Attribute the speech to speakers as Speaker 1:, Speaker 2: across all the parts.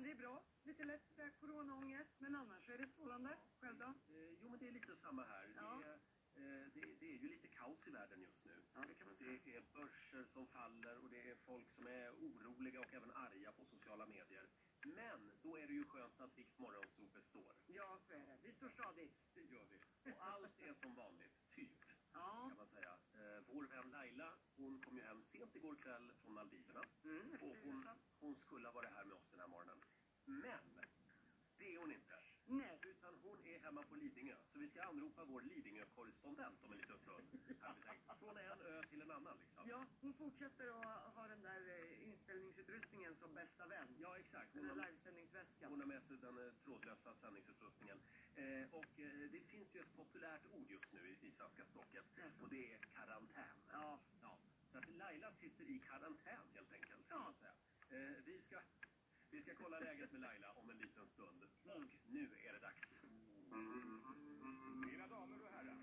Speaker 1: men det är bra. Lite lätt sådär coronaångest, men annars är det strålande. Själv då?
Speaker 2: Eh, jo, men det är lite samma här.
Speaker 1: Ja.
Speaker 2: Det, är, eh, det, det är ju lite kaos i världen just nu.
Speaker 1: Ja, det kan man säga.
Speaker 2: Det är börser som faller och det är folk som är oroliga och även arga på sociala medier. Men då är det ju skönt att Riks Morgonzoo består.
Speaker 1: Ja, så är det. Vi står stadigt.
Speaker 2: Det gör vi. Och allt är som vanligt, typ,
Speaker 1: Ja.
Speaker 2: kan man säga. Eh, vår vän Laila, hon kom ju hem sent igår kväll från Maldiverna.
Speaker 1: Mm,
Speaker 2: Och hon, hon skulle ha varit här med oss. Men, det är hon inte.
Speaker 1: Nej.
Speaker 2: Utan hon är hemma på Lidingö. Så vi ska anropa vår Lidingö-korrespondent om en liten stund. Hade vi tänkt. Från en ö till en annan liksom.
Speaker 1: Ja, hon fortsätter att ha den där eh, inspelningsutrustningen som bästa vän.
Speaker 2: Ja, exakt.
Speaker 1: Den
Speaker 2: Hon
Speaker 1: där
Speaker 2: har,
Speaker 1: livesändningsväskan.
Speaker 2: hon har med sig den eh, trådlösa sändningsutrustningen. Eh, och eh, det finns ju ett populärt ord just nu i, i svenska språket.
Speaker 1: Jaså?
Speaker 2: Och det är karantän.
Speaker 1: Ja.
Speaker 2: Ja, så att Laila sitter i karantän helt enkelt. Kan man säga. Eh, vi, ska, vi ska kolla läget med Laila om en liten stund. Och nu är det dags.
Speaker 3: Mina damer och herrar,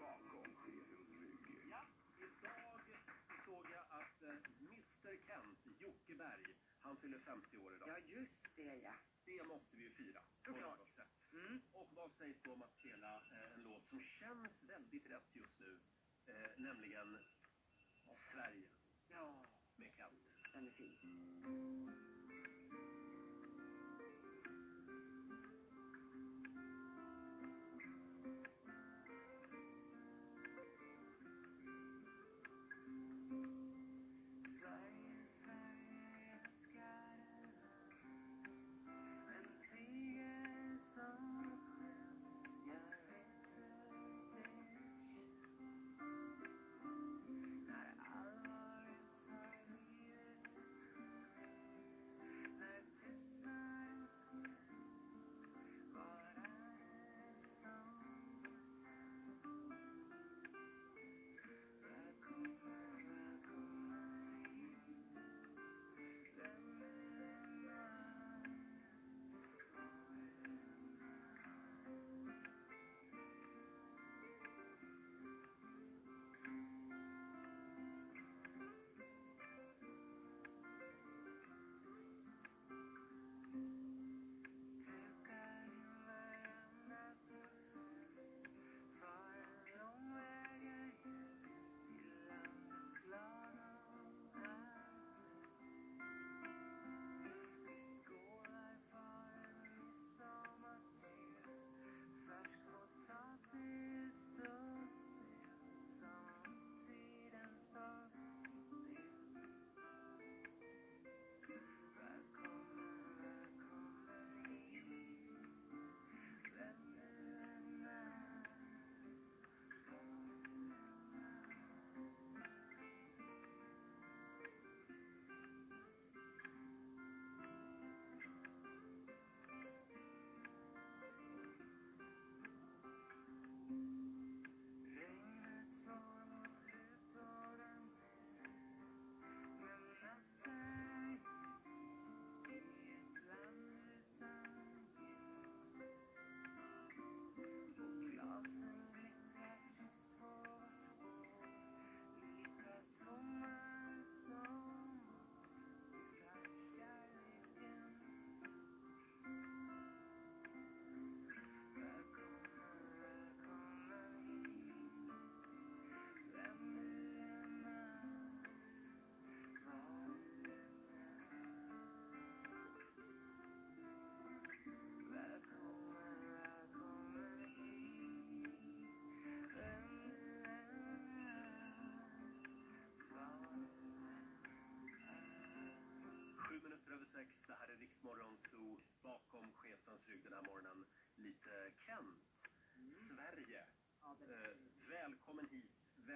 Speaker 3: bakom chefens rygg.
Speaker 2: Ja, idag så såg jag att eh, Mr Kent, Jocke Berg, han fyller 50 år idag.
Speaker 1: Ja, just det ja.
Speaker 2: Det måste vi ju fira på
Speaker 1: Såklart.
Speaker 2: något sätt.
Speaker 1: Mm.
Speaker 2: Och vad sägs då om att spela eh, en låt som känns väldigt rätt just nu, eh, nämligen Sverige
Speaker 1: Ja,
Speaker 2: med Kent.
Speaker 1: den är fin.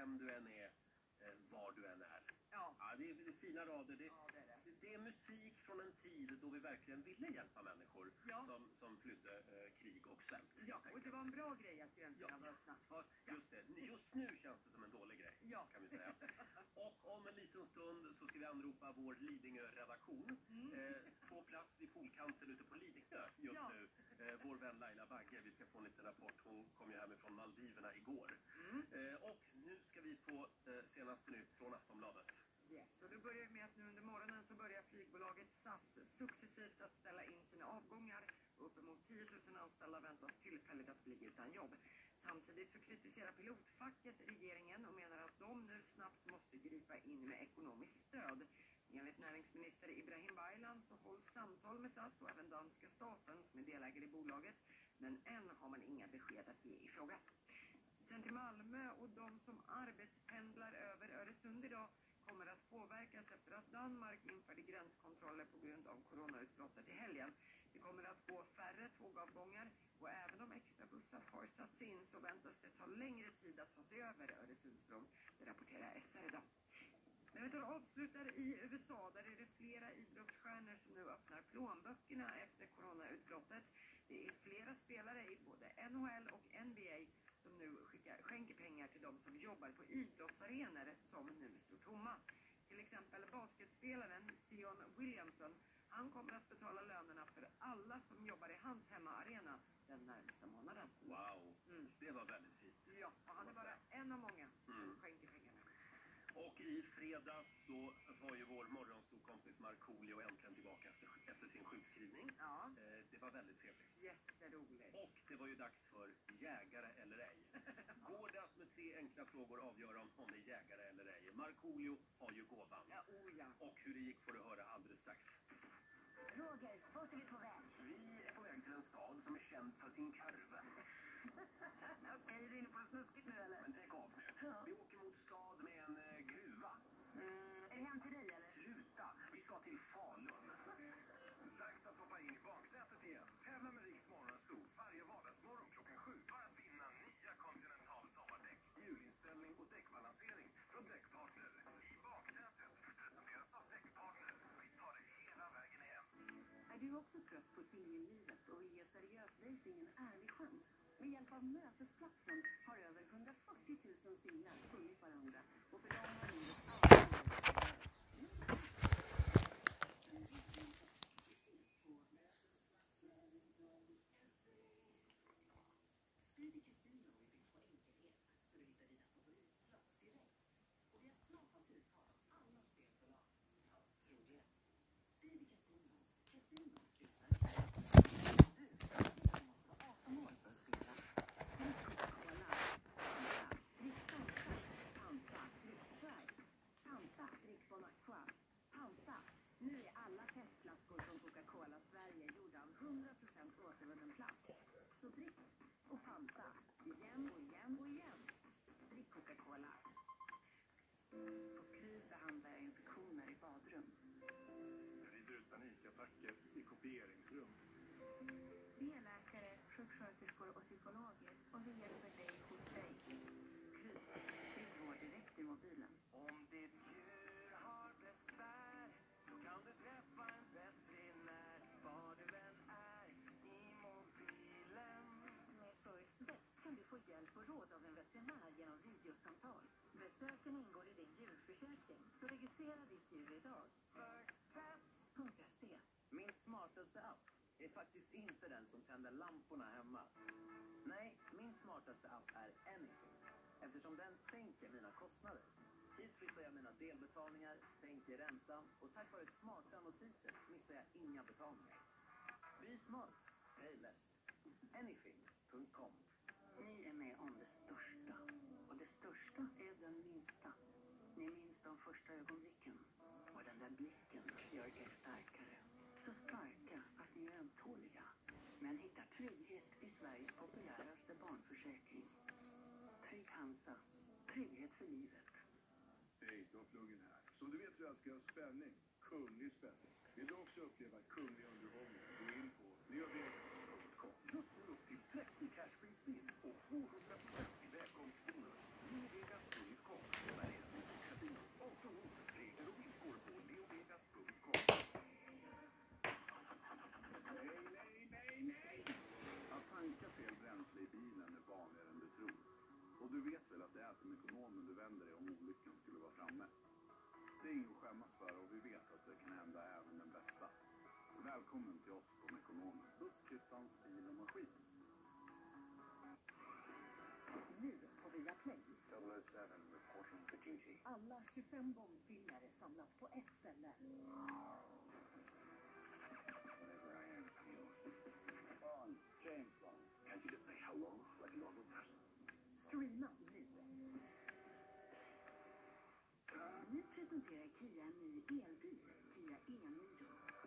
Speaker 4: Vem du än är,
Speaker 2: eh, var du än är.
Speaker 1: Ja,
Speaker 2: Ja, det, är, det är fina rader. Det,
Speaker 1: ja det är det.
Speaker 2: det är musik från en tid då vi verkligen ville hjälpa människor
Speaker 1: Ja.
Speaker 2: som, som flydde eh, krig och svält.
Speaker 1: Ja, och det var en bra grej att gränserna
Speaker 2: Ja.
Speaker 1: var öppna.
Speaker 2: Ja, just det. Just nu känns det som en dålig grej,
Speaker 1: Ja.
Speaker 2: kan vi säga. Och om en liten stund så ska vi anropa vår Lidingö-redaktion.
Speaker 5: Mm.
Speaker 2: Eh, på plats vid poolkanten ute på Lidingö just nu. Eh, vår vän Laila Bagge, vi ska få en liten rapport. Hon kom ju hemifrån Maldiverna igår.
Speaker 5: Mm.
Speaker 2: Eh, och nu ska vi få eh, senaste nytt från Aftonbladet.
Speaker 5: Yes, och det börjar med att nu under morgonen så börjar flygbolaget SAS successivt att ställa in sina avgångar. Uppemot 10 000 anställda väntas tillfälligt att bli utan jobb. Samtidigt så kritiserar pilotfacket regeringen och menar att de nu snabbt måste gripa in med ekonomiskt stöd. Enligt näringsminister Ibrahim Baylan så hålls samtal med SAS och även danska staten som är delägare i bolaget. Men än har man inga besked att ge i frågan. Sen till Malmö och de som arbetspendlar över Öresund idag kommer att påverkas efter att Danmark införde gränskontroller på grund av coronautbrottet i helgen. Det kommer att gå färre tågavgångar och även om extrabussar har satts in så väntas det ta längre tid att ta sig över Öresundsbron. Det rapporterar SR idag. Men vi tar och avslutar i USA, där är det flera idrottsstjärnor som nu öppnar plånböckerna efter coronautbrottet. Det är flera spelare i både NHL och NBA som nu skickar, skänker pengar till de som jobbar på idrottsarenor som nu står tomma. Till exempel basketspelaren Sion Williamson. Han kommer att betala lönerna för alla som jobbar i hans hemmaarena den närmsta månaden.
Speaker 2: Wow,
Speaker 5: Mm.
Speaker 2: det var väldigt fint.
Speaker 5: Ja, och han är bara en av många som
Speaker 2: Mm.
Speaker 5: skänker pengarna.
Speaker 2: Och i fredags då var ju vår morgonsokompis Markoolio äntligen tillbaka efter, efter sin sjukskrivning.
Speaker 5: Ja,
Speaker 2: Eh, det var väldigt trevligt.
Speaker 5: jätteroligt.
Speaker 2: Och det var ju dags för jägare eller ej. Går det att med tre enkla frågor avgöra om någon är jägare eller ej? Markoolio har ju gåvan.
Speaker 5: Ja, oh ja.
Speaker 2: Och hur det gick får du höra alldeles strax.
Speaker 6: Roger, vart är vi på väg?
Speaker 2: Vi är på väg till en stad som är känd för sin karve.
Speaker 6: Okej, är du inne på något snuskigt nu eller?
Speaker 2: Men lägg av nu.
Speaker 6: Ja.
Speaker 2: Vi åker mot stad med en eh, gruva.
Speaker 6: Mm, är det hem till dig eller?
Speaker 2: Sluta! Vi ska till Falun.
Speaker 3: Dags att hoppa in i baksätet igen. Tävla med Riks Morgonzoo varje vardagsmorgon klockan sju för att vinna nya Continental sommardäck, hjulinställning och däckbalansering från Däckpartner. I baksätet presenteras av Däckpartner. Vi tar dig hela vägen hem.
Speaker 6: Är du också trött på singellivet och vill ge seriös dejting en ärlig chans? Med hjälp av Mötesplatsen har över 140 000 singlar funnit varandra. Och för dem har livet aldrig Speedy Casino är byggt på enkelhet så du hittar dina favoritslots direkt. Och vi har snabbast uttag av alla spelbolag. Ja, troligen. Speedy Casino. Casino utan Du, du måste vara 18 år för att spela. Drick Coca-Cola. Panta. Drick Fanta. Panta. Drick Sprite. Panta. Drick Bon Aqua. Panta. Nu är alla petflaskor från Coca-Cola Sverige gjorda av 100% återvunnen plast. Så drick och panta. Igen och igen och igen. Drick Coca-Cola. På Kry behandlar jag infektioner i badrum.
Speaker 3: Vrider ut panikattacker i kopieringsrum.
Speaker 6: Vi är läkare, sjuksköterskor och psykologer och vi hjälper dig.
Speaker 7: Faktiskt inte den som tänder lamporna hemma. Nej, min smartaste app är Anything. Eftersom den sänker mina kostnader. Hit flyttar jag mina delbetalningar, sänker räntan och tack vare smarta notiser missar jag inga betalningar. Bli smart, pay less. Anything.com
Speaker 6: Ni är med om det största. Och det största är den minsta. Ni minns de första ögonblicken. Och den där blicken gör er starkare. Så stark att ni är ömtåliga. Frihet trygghet i Sveriges populäraste barnförsäkring. Trygg Hansa. Trygghet för livet.
Speaker 3: Hej, Dolph Lundgren här. Som du vet så älskar jag spänning. Kunglig spänning. Vill du också uppleva kunglig underhållning? Gå in på leovegas.com. Just nu upp till 30 cashfree spins och 200% i välkomstbonus. Leovegas.com. Sveriges casino. 18 år. Regler och villkor på leovegas.com. Nej, nej, nej, nej! Att tanka fel bränsle i bilen är vanligare än du tror. Och du vet väl att det är till Mekonomen du vänder dig om olyckan skulle vara framme? Det är inget att skämmas för och vi vet att det kan hända även den bästa. Välkommen till oss på Mekonomen, Buskhyttans bil och maskin.
Speaker 6: Nu på Viaplay.
Speaker 8: 007 reporting for duty.
Speaker 6: Alla 25 Bondfilmer är samlat på ett ställe.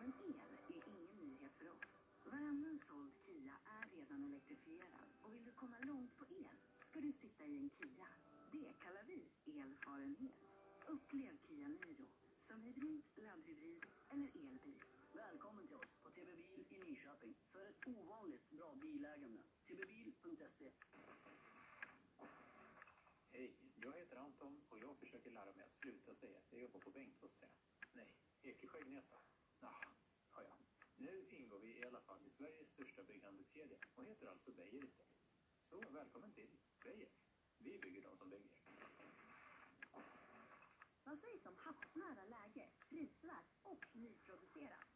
Speaker 6: Men el är ingen nyhet för oss. Varannan såld Kia är redan elektrifierad och vill du komma långt på el ska du sitta i en Kia. Det kallar vi elfarenhet. Upplev Kia Niro som hybrid, laddhybrid eller elbil.
Speaker 7: Välkommen till oss på TB Bil i Nyköping för ett ovanligt bra bilägande. tbbil.se
Speaker 9: Hej, jag heter Anton och jag försöker lära mig att sluta säga att jag jobbar på Bengtåsträ. Nej, Ekesjö-Gnesta. Ah, ja, ja. Nu ingår vi i alla fall i Sveriges största bygghandelskedja och heter alltså Beijer istället. Så välkommen till Beijer. Vi bygger de som bygger.
Speaker 6: Vad sägs om havsnära läge, prisvärt och nyproducerat?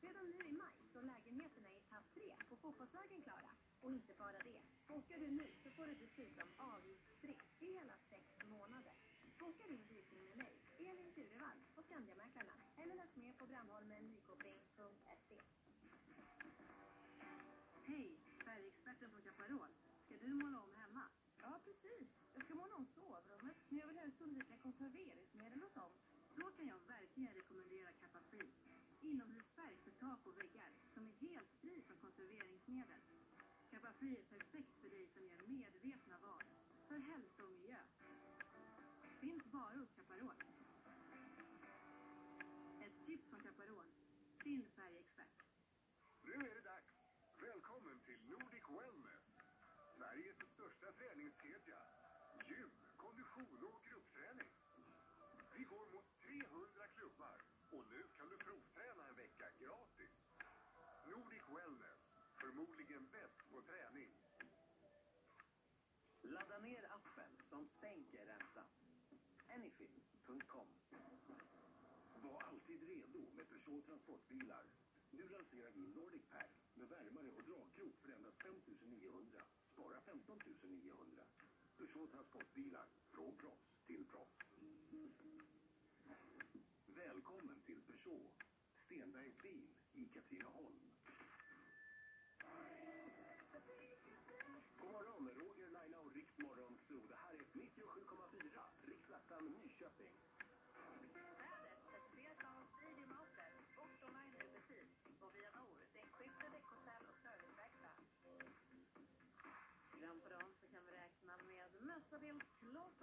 Speaker 6: Redan nu i maj står lägenheterna i etapp 3 på Fotbollsvägen klara. Och inte bara det. Bokar du nu så får du dessutom avgiftsfritt i hela sex månader. Bokar du en visning med mig, Elin Furuvall, på Skandiamäklarna eller läs mer på brandholmen-nykoping.se. Hej, färgexperten på Caparol. Ska du måla om hemma? Ja, precis. Jag ska måla om sovrummet, men jag vill helst undvika konserveringsmedel och sånt. Då kan jag verkligen rekommendera Kappa Free. Inomhusfärg för tak och väggar som är helt fri från konserveringsmedel. Kappa Free är perfekt för dig som gör medvetna val. För hälsa och miljö. Finns bara hos
Speaker 7: Anyfin.com
Speaker 8: Var alltid redo med Peugeot Transportbilar. Nu lanserar vi Nordic Pack med värmare och dragkrok för endast 5 900. Spara 15 900. Peugeot Transportbilar, från proffs till proffs. Välkommen till Peugeot, Stenbergs bil i Katrineholm.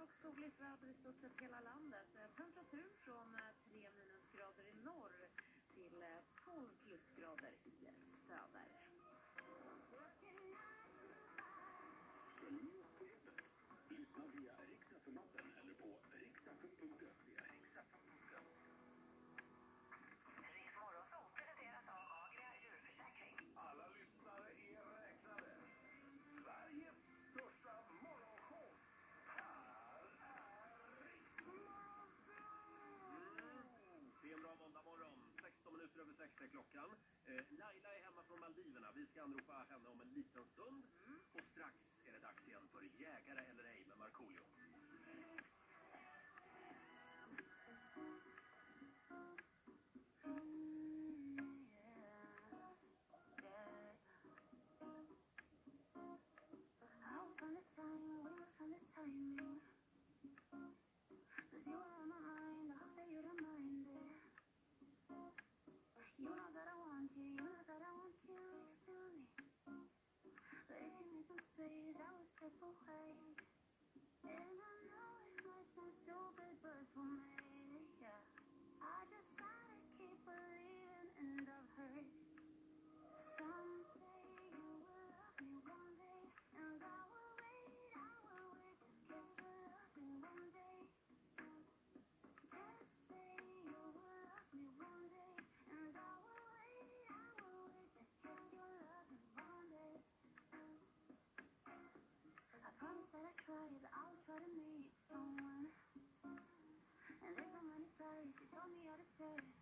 Speaker 8: Och
Speaker 6: soligt väder i stort sett hela landet. Eh, temperatur från eh,
Speaker 3: är
Speaker 8: klockan. Eh, Laila är hemma från Maldiverna. Vi ska anropa henne om en liten stund. Och strax är det dags igen för Jägare eller ej med Markoolio.
Speaker 10: 对，让我学不会。tries, I'll try to meet someone. And there's so many places, you told me how to say.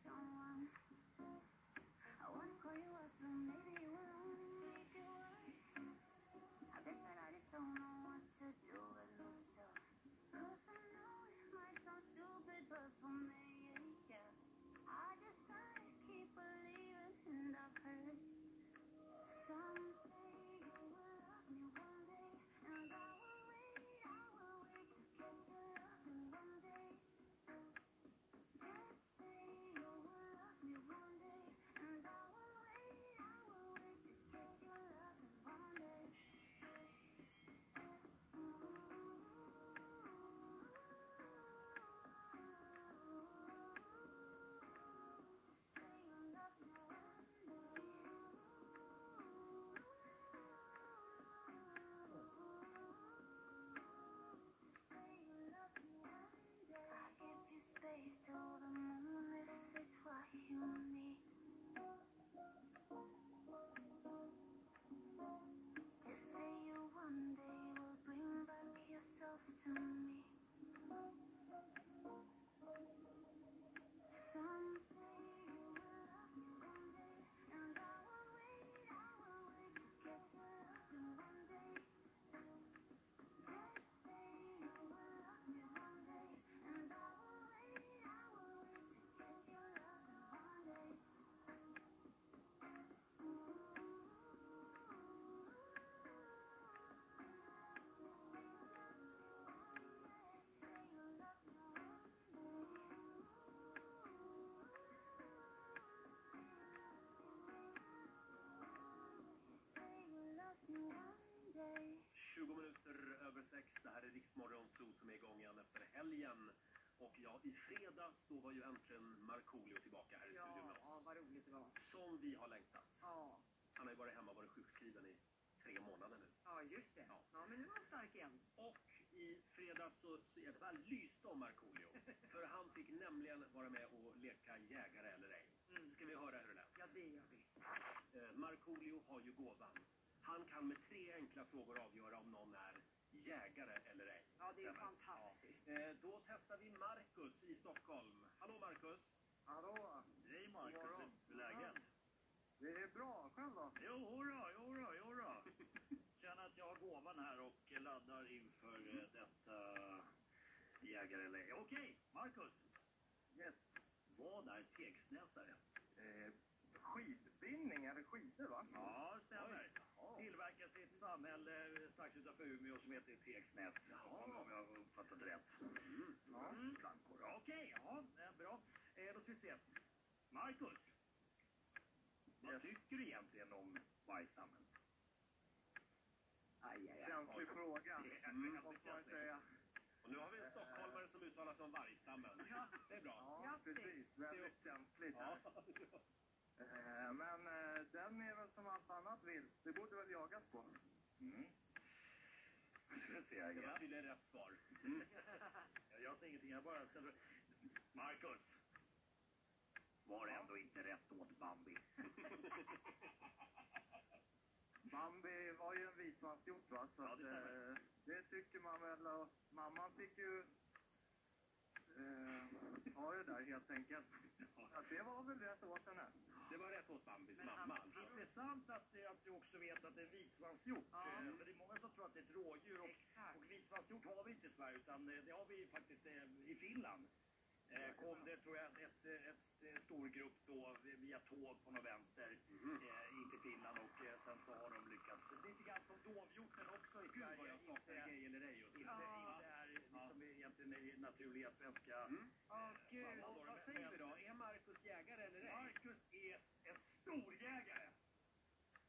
Speaker 2: Ja, i fredags då var ju äntligen Markoolio tillbaka här i studion med
Speaker 5: Ja,
Speaker 2: oss.
Speaker 5: vad roligt det var.
Speaker 2: Som vi har längtat.
Speaker 5: Ja,
Speaker 2: Han har ju varit hemma och varit sjukskriven i tre månader nu.
Speaker 5: ja just det.
Speaker 2: Ja.
Speaker 5: Ja, men nu är han stark igen.
Speaker 2: Och i fredags så, så jag bara lyste om Markoolio. För han fick nämligen vara med och leka jägare eller ej.
Speaker 5: Mm.
Speaker 2: Ska vi höra hur det lät?
Speaker 5: Ja, det gör vi.
Speaker 2: Eh, Markoolio har ju gåvan. Han kan med tre enkla frågor avgöra om någon är jägare eller ej.
Speaker 5: Ja, det är
Speaker 2: Stämmer.
Speaker 5: fantastiskt.
Speaker 2: Eh, Då testar vi Marcus i Stockholm. Hallå Marcus!
Speaker 11: Hallå!
Speaker 2: Hej
Speaker 11: Marcus,
Speaker 2: hur är läget?
Speaker 11: Det är bra. Själv då?
Speaker 12: Jo, jodå, jodå, jodå. Känner att jag har gåvan här och laddar inför eh, detta jägarläge. Okej, Marcus.
Speaker 11: Yes.
Speaker 12: Vad är tegsnäsare?
Speaker 11: Eh, skidspinning, eller skidor va?
Speaker 12: Ja, det stämmer. Ett samhälle strax utanför Umeå som heter Tegsnäs. Om om jag har uppfattat rätt.
Speaker 11: Ja.
Speaker 12: Mm. Okej, ja, eh, bra. Eh, då ska vi se. Marcus. Vad
Speaker 11: Yes.
Speaker 12: tycker du egentligen om vargstammen?
Speaker 13: Aj, aj, aj.
Speaker 11: Känslig fråga. Mm, vad får säga?
Speaker 2: Och nu har vi en stockholmare som uttalar sig om vargstammen. Det är bra.
Speaker 11: Ja, precis. Väldigt känsligt
Speaker 2: Ja.
Speaker 11: Eh, men eh, den är väl som allt annat vilt. Det borde väl jagas på.
Speaker 12: Mm. Ska se.
Speaker 2: Det var
Speaker 12: Ja.
Speaker 2: tydligen rätt svar.
Speaker 12: Jag- Jag säger ingenting, jag bara ställer... Marcus! Var ändå inte rätt åt Bambi.
Speaker 11: Bambi var ju en vitmanshjort va? Så
Speaker 12: Ja,
Speaker 11: att,
Speaker 12: det stämmer.
Speaker 11: eh, det tycker man väl. Och mamman fick ju eh, ha det där helt enkelt. Ja, det var väl rätt åt henne.
Speaker 2: Det var rätt åt Bambis
Speaker 12: Men
Speaker 2: mamma alltså.
Speaker 12: intressant att, att du också vet att det är vitsvanshjort.
Speaker 5: Ja.
Speaker 12: Eh, För det är många som tror att det är ett rådjur. Och,
Speaker 5: Exakt.
Speaker 12: och vitsvanshjort har vi inte i Sverige utan eh, det har vi faktiskt eh, i Finland. Eh, kom det tror jag ett, ett, ett, stor grupp då via tåg på något vänster
Speaker 2: Mhm.
Speaker 12: eh, in till Finland och eh, sen så har de lyckats. Lite grann som dovhjorten också i
Speaker 2: Gud vad
Speaker 12: Sverige. Inte,
Speaker 2: gay eller ej
Speaker 12: inte,
Speaker 5: Ja.
Speaker 12: Liksom egentligen är naturliga svenska
Speaker 2: Mm.
Speaker 5: Åh, gud.
Speaker 2: Vad säger vi då? Är Marcus jägare eller ej?
Speaker 12: Marcus är en storjägare.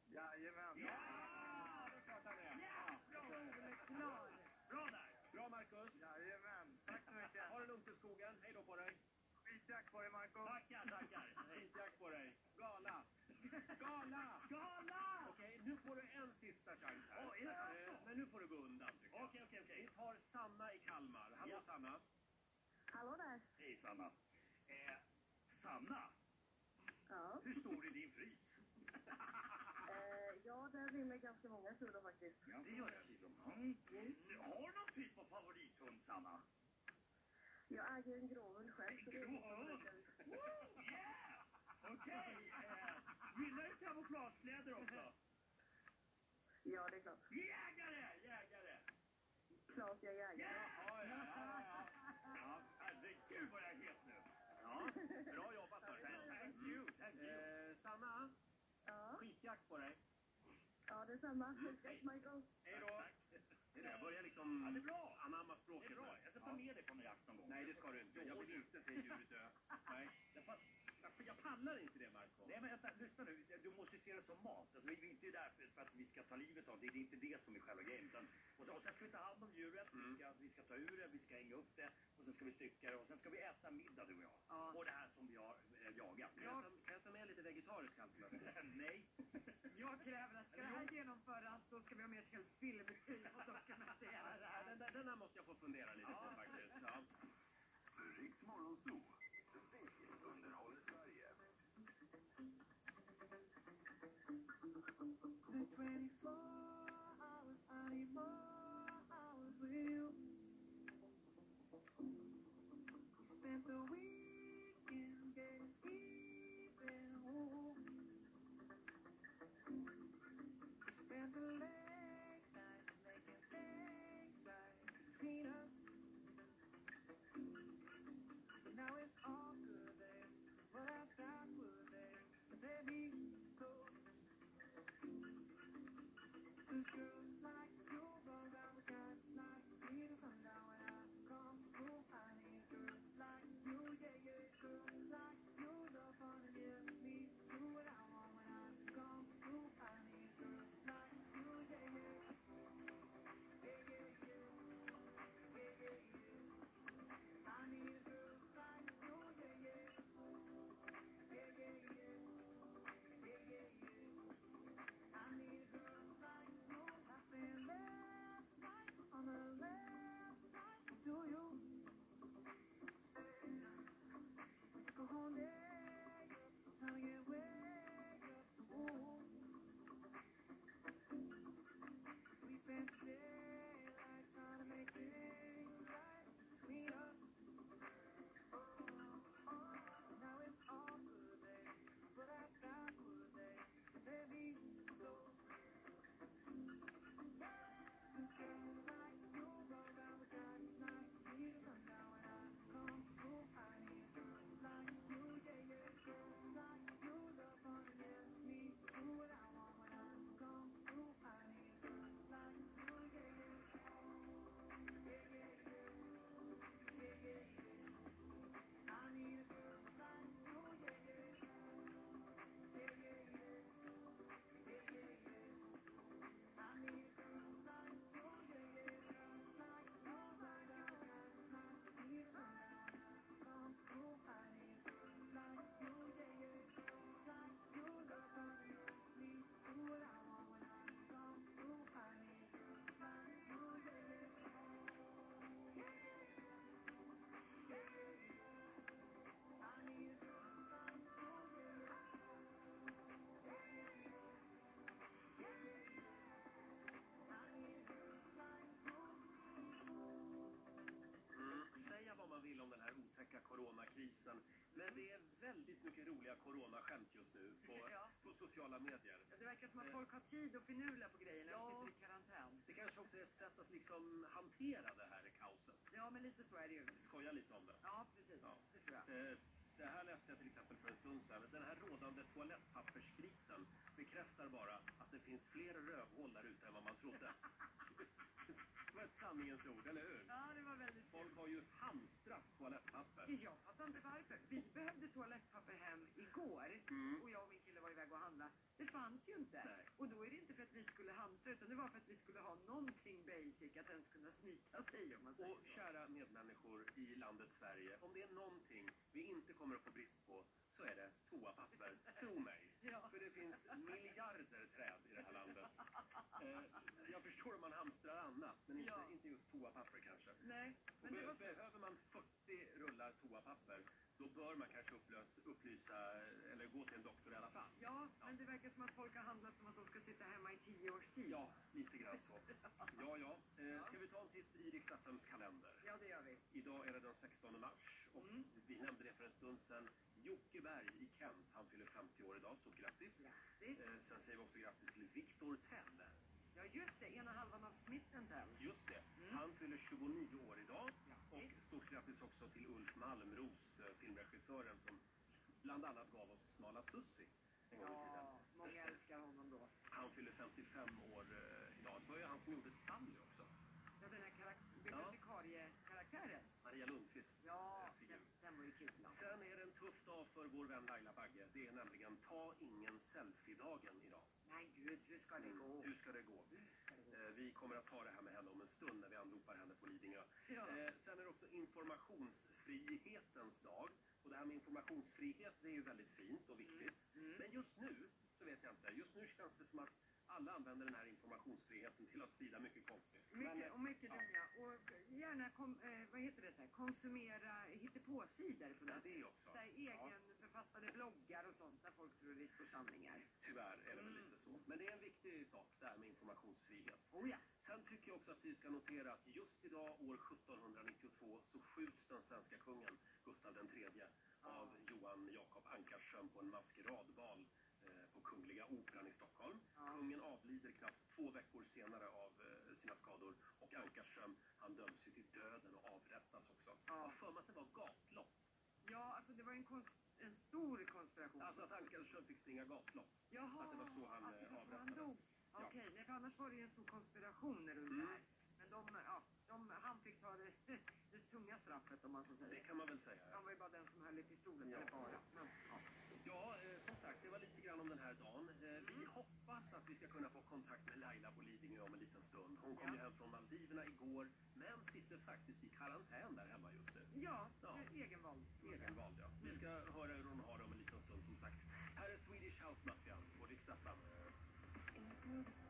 Speaker 11: Jajamän.
Speaker 12: Ja!
Speaker 2: det är klart han är.
Speaker 12: Ja, bra.
Speaker 5: Klar.
Speaker 12: Bra där!
Speaker 2: Bra Marcus!
Speaker 11: Jajamän. Tack så mycket.
Speaker 2: Ha det lugnt i skogen. Hej då på dig!
Speaker 11: Skitjakt på dig Marco.
Speaker 12: Tackar, tackar.
Speaker 2: Skitjakt! Gala! Gala! Okej, nu får du en sista chans här.
Speaker 12: Åh, är det alltså?
Speaker 2: Eh, Men nu får du gå undan tycker jag.
Speaker 12: Okej, okej, okej.
Speaker 2: Vi tar Sanna i Kalmar. Hallå
Speaker 12: Ja.
Speaker 2: Sanna!
Speaker 10: Hallå där.
Speaker 12: Hej Sanna. Eh, Sanna,
Speaker 10: Ja.
Speaker 12: hur stor är din frys?
Speaker 10: Eh, ja, där rymmer ganska många kulor faktiskt.
Speaker 12: Det gör det. Mm. Har du någon typ av favorithund, Sanna?
Speaker 10: Jag äger en gråhund själv. är
Speaker 12: Gråhund?
Speaker 10: favorit.
Speaker 12: Woo, yeah! Okej. eh, gillar du kamouflagekläder också?
Speaker 10: Ja, det är klart.
Speaker 12: Jägare, jägare!
Speaker 10: Klart jag är jägare.
Speaker 12: Ja, ja, ja, ja. ja herregud vad jag är het nu.
Speaker 2: Ja, bra jobbat hörru.
Speaker 12: Thank you, thank you.
Speaker 2: Eh, Sanna,
Speaker 10: Ja.
Speaker 2: skitjakt på dig.
Speaker 14: detsamma.
Speaker 2: Mm,
Speaker 14: Respekt,
Speaker 2: hej.
Speaker 14: Michael.
Speaker 12: Hej då!
Speaker 2: Det är det, jag börjar liksom
Speaker 12: Ja, det är bra.
Speaker 2: anamma
Speaker 12: Det
Speaker 2: språket
Speaker 12: är bra. Jag ska ta
Speaker 2: Ja.
Speaker 12: med dig på en jakt någon gång.
Speaker 2: Nej, det ska du inte. Jag vill inte se djuret dö. Nej,
Speaker 12: Ja, Fast,
Speaker 2: jag, pallar inte det, Marco.
Speaker 12: nej men vänta, lyssna nu. Du måste se det som mat. Alltså, vi, vi är inte där för, för att vi ska ta livet av det. Det är inte det som är själva grejen. Utan, och, sen, och sen ska vi ta hand om djuret. Vi,
Speaker 2: Mm.
Speaker 12: ska, vi ska ta ur det, vi ska hänga upp det. Och sen ska vi stycka det. Och sen ska vi äta middag, du och jag.
Speaker 5: Ja.
Speaker 12: Och det här som vi har eh, jagat.
Speaker 2: Kan jag, ta, kan jag ta med lite vegetarisk alternativ?
Speaker 12: nej.
Speaker 5: Jag kräver att ska det här genomföras då ska vi ha med ett helt filmteam och dokumentera det här.
Speaker 2: den, där, den här måste jag få fundera lite på faktiskt. Ja.
Speaker 15: Riks Morgonzoo,
Speaker 2: Bye. Men det är väldigt mycket roliga coronaskämt just nu på,
Speaker 5: Ja.
Speaker 2: på sociala medier.
Speaker 5: Ja, Det verkar som att folk har tid att finurla på grejer när de
Speaker 2: Ja.
Speaker 5: sitter i karantän.
Speaker 2: Det kanske också är ett sätt att liksom hantera det här kaoset.
Speaker 5: Ja, men lite så är det ju.
Speaker 2: Skoja lite om det.
Speaker 5: Ja, precis.
Speaker 2: Ja.
Speaker 5: Det tror jag.
Speaker 2: Eh, Det här läste jag till exempel för en stund sedan. Den här rådande toalettpapperskrisen bekräftar bara att det finns fler rövhål där ute än vad man trodde. Det var ett sanningens ord, eller hur?
Speaker 5: Ja, det var väldigt
Speaker 2: Folk har ju hamstrat toalettpapper.
Speaker 5: Jag fattar inte varför. Vi behövde toalettpapper hem igår
Speaker 2: Mm.
Speaker 5: och jag och min iväg och handla. Det fanns ju inte.
Speaker 2: Nej.
Speaker 5: Och då är det inte för att vi skulle hamstra utan det var för att vi skulle ha någonting basic att ens kunna snyta sig om man säger
Speaker 2: Och
Speaker 5: så.
Speaker 2: kära medmänniskor i landet Sverige, om det är någonting vi inte kommer att få brist på så är det toapapper. Tro mig.
Speaker 5: Ja.
Speaker 2: För det finns miljarder träd i det här landet. Eh, jag förstår om man hamstrar annat, men inte,
Speaker 5: Ja.
Speaker 2: inte just toapapper kanske.
Speaker 5: Nej, men
Speaker 2: be-
Speaker 5: var.
Speaker 2: Behöver man 40 rullar toapapper, då bör man kanske upplös, upplysa eller gå till en doktor i alla fall.
Speaker 5: Ja, men det verkar som att folk har handlat som att de ska sitta hemma i tio års tid.
Speaker 2: Ja, lite grann så. Ja, ja. Eh, ska vi ta en titt i Rix FMs kalender?
Speaker 5: Ja, det gör vi.
Speaker 2: Idag är det den 16 mars och
Speaker 5: Mm.
Speaker 2: vi nämnde det för en stund sedan. Jocke Berg i Kent, han fyller 50 år idag, stort grattis.
Speaker 5: Grattis.
Speaker 2: Eh, sen säger vi också grattis till Victor Tell.
Speaker 5: Ja, just det. Ena halvan av Smitten Tell.
Speaker 2: Just det,
Speaker 5: Mm.
Speaker 2: han fyller 29 år idag. Och stort grattis också till Ulf Malmros, eh, filmregissören som bland annat gav oss Smala Sussi en gång i tiden.
Speaker 5: Ja, många älskar honom då.
Speaker 2: Han fyller 55 år eh, idag. Det var ju han som gjorde Sally också.
Speaker 5: Ja, den här karak- bibliotekariekaraktären.
Speaker 2: Maria Lundqvists
Speaker 5: Ja,
Speaker 2: eh, figur.
Speaker 5: den, den var ju kul.
Speaker 2: Sen är det en tuff dag för vår vän Laila Bagge. Det är nämligen ta ingen selfie-dagen idag.
Speaker 5: Nej gud, hur ska det gå?
Speaker 2: Hur ska det gå?
Speaker 5: Hur ska det gå?
Speaker 2: Vi kommer att ta det här med henne om en stund när vi anropar henne på Lidingö.
Speaker 5: Ja.
Speaker 2: Eh, sen är det också informationsfrihetens dag. Och det här med informationsfrihet det är ju väldigt fint och viktigt.
Speaker 5: Mm.
Speaker 2: Men just nu så vet jag inte. Just nu känns det som att alla använder den här informationsfrigheten till att sprida mycket konstigt. Men,
Speaker 5: Mycket,
Speaker 2: eh,
Speaker 5: och mycket
Speaker 2: ja.
Speaker 5: dumma. Och gärna kom, eh, vad heter det, så här, konsumera hittepåsidor på
Speaker 2: Ja, det också.
Speaker 5: Så här, egenförfattade bloggar och sånt där folk tror det står sanningar.
Speaker 2: Tyvärr är det väl
Speaker 5: Mm.
Speaker 2: lite så. Men det är en viktig sak det här med informationsfrihet.
Speaker 5: Oh ja.
Speaker 2: Sen tycker jag också att vi ska notera att just idag, år 1792, så skjuts den svenska kungen, Gustav III, av Johan Jakob Ankarsström på en maskeradbal eh, på Kungliga Operan i Stockholm. Kungen avlider knappt två veckor senare av eh, sina skador och Ankarström, han döms ju till döden och avrättas också. Jag har för mig att det var gatlopp.
Speaker 5: Ja, alltså det var en, kons- en stor konspiration.
Speaker 2: Alltså att Ankarström fick springa gatlopp.
Speaker 5: Jaha,
Speaker 2: att det var så han,
Speaker 5: att det
Speaker 2: eh,
Speaker 5: var så han dog. Okej, nej, för annars var det ju en stor konspiration runt
Speaker 2: Mm.
Speaker 5: det här. Men de, ja, de, han fick ta det, det tunga straffet om man så
Speaker 2: Det
Speaker 5: säger.
Speaker 2: kan man väl säga.
Speaker 5: Han var ju bara den som höll i pistolen,
Speaker 2: Ja.
Speaker 5: eller bara. Men, ja.
Speaker 2: Ja, eh, som sagt, det var lite grann om den här dagen. Eh, vi hoppas att vi ska kunna få kontakt med Laila på Lidingö om en liten stund. Hon kom
Speaker 5: Ja.
Speaker 2: ju hem från Maldiverna igår, men sitter faktiskt i karantän där hemma just nu.
Speaker 5: Ja,
Speaker 2: Ja.
Speaker 5: eh, egenvald.
Speaker 2: Egenvald, ja. Vi ska höra hur hon har det om en liten stund, som sagt. Här är Swedish House Mafia på Rix FM.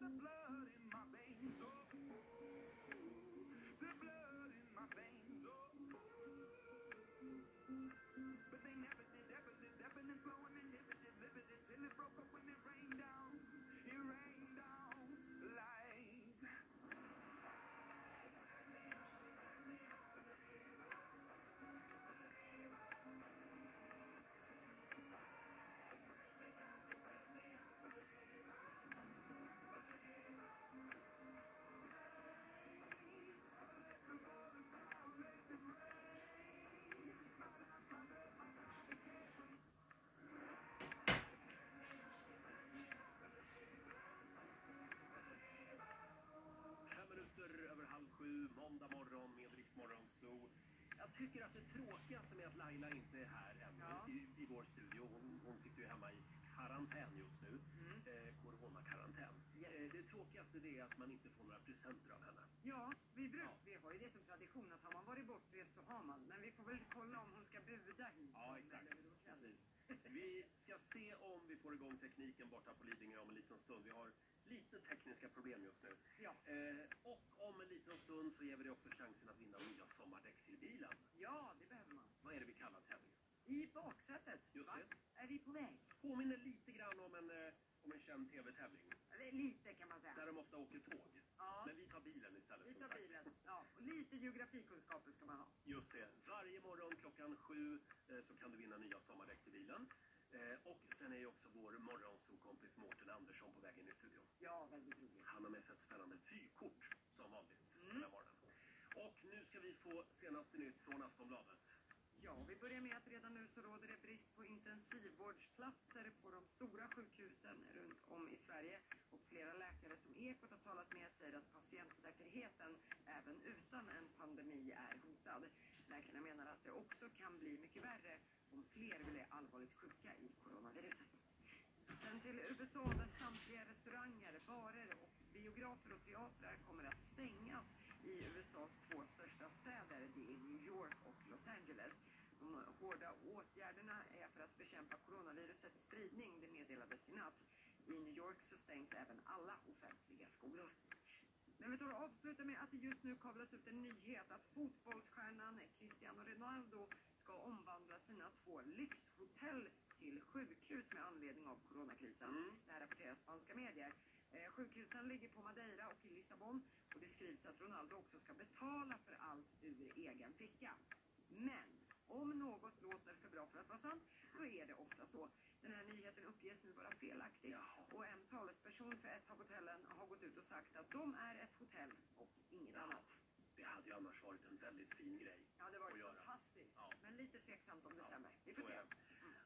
Speaker 1: The blood
Speaker 2: tycker att det tråkigaste med att Laila inte är här ännu
Speaker 5: Ja.
Speaker 2: i, i vår studio, hon, hon sitter ju hemma i karantän just nu, eh, coronakarantän.
Speaker 5: Yes.
Speaker 2: Eh, det tråkigaste det är att man inte får några presenter av henne.
Speaker 5: Ja, vi, bruk,
Speaker 2: Ja.
Speaker 5: vi har ju det som tradition att har man varit bortrest så har man. Men vi får väl kolla om hon ska buda hit.
Speaker 2: Ja, exakt. Precis. Vi ska se om vi får igång tekniken borta på Lidingö om en liten stund. Vi har lite tekniska problem just nu.
Speaker 5: Ja.
Speaker 2: Eh, och om en liten stund så ger vi dig också chansen att vinna nya sommardäck till bilen.
Speaker 5: ja, det behöver man.
Speaker 2: Vad är det vi kallar tävlingen?
Speaker 5: I baksätet.
Speaker 2: Just
Speaker 5: va?
Speaker 2: det.
Speaker 5: Är vi på väg?
Speaker 2: Påminner lite grann om en, eh, om en känd tv-tävling.
Speaker 5: Lite kan man säga.
Speaker 2: Där de ofta åker tåg.
Speaker 5: Ja,
Speaker 2: Men vi tar bilen istället
Speaker 5: vi
Speaker 2: som
Speaker 5: tar
Speaker 2: sagt.
Speaker 5: bilen. Ja, och lite geografikunskaper ska man ha.
Speaker 2: Just det. Varje morgon klockan sju eh, så kan du vinna nya sommardäck till bilen. Eh, och sen är ju också vår morgonsokompis Mårten Andersson på väg in i studion.
Speaker 5: Ja, väldigt roligt.
Speaker 2: Han har med sig ett spännande vykort som vanligt
Speaker 5: Mm.
Speaker 2: den här morgonen. Och nu ska vi få senaste nytt från Aftonbladet.
Speaker 5: Ja, vi börjar med att redan nu så råder det brist på intensivvårdsplatser på de stora sjukhusen runt om i Sverige. Och flera läkare som Ekot har talat med säger att patientsäkerheten även utan en pandemi är hotad. Läkarna menar att det också kan bli mycket värre om fler blir allvarligt sjuka i coronaviruset. Sen till USA där samtliga restauranger, barer och biografer och teatrar kommer att stängas i USAs två största städer. Det är New York och Los Angeles. De hårda åtgärderna är för att bekämpa coronavirusets spridning, det meddelades i natt. I New York så stängs även alla offentliga skolor. Men vi tar och avslutar med att det just nu kablas ut en nyhet att fotbolls Cristiano Ronaldo ska omvandla två lyxhotell till sjukhus med anledning av coronakrisen.
Speaker 2: Mm.
Speaker 5: Det här rapporterar spanska medier. Eh, sjukhusen ligger på Madeira och i Lissabon och det skrivs att Ronaldo också ska betala för allt ur egen ficka. Men om något låter för bra för att vara sant så är det ofta så. Den här nyheten uppges nu vara felaktig och en talesperson för ett av hotellen har gått ut och sagt att de är ett hotell och inget annat.
Speaker 2: Det hade ju annars varit en väldigt fin grej.
Speaker 5: Ja, det var
Speaker 2: att göra.
Speaker 5: fantastiskt.
Speaker 2: Ja.
Speaker 5: Men lite tveksamt om det
Speaker 2: Ja,
Speaker 5: stämmer. Vi
Speaker 2: så
Speaker 5: får
Speaker 2: är
Speaker 5: se.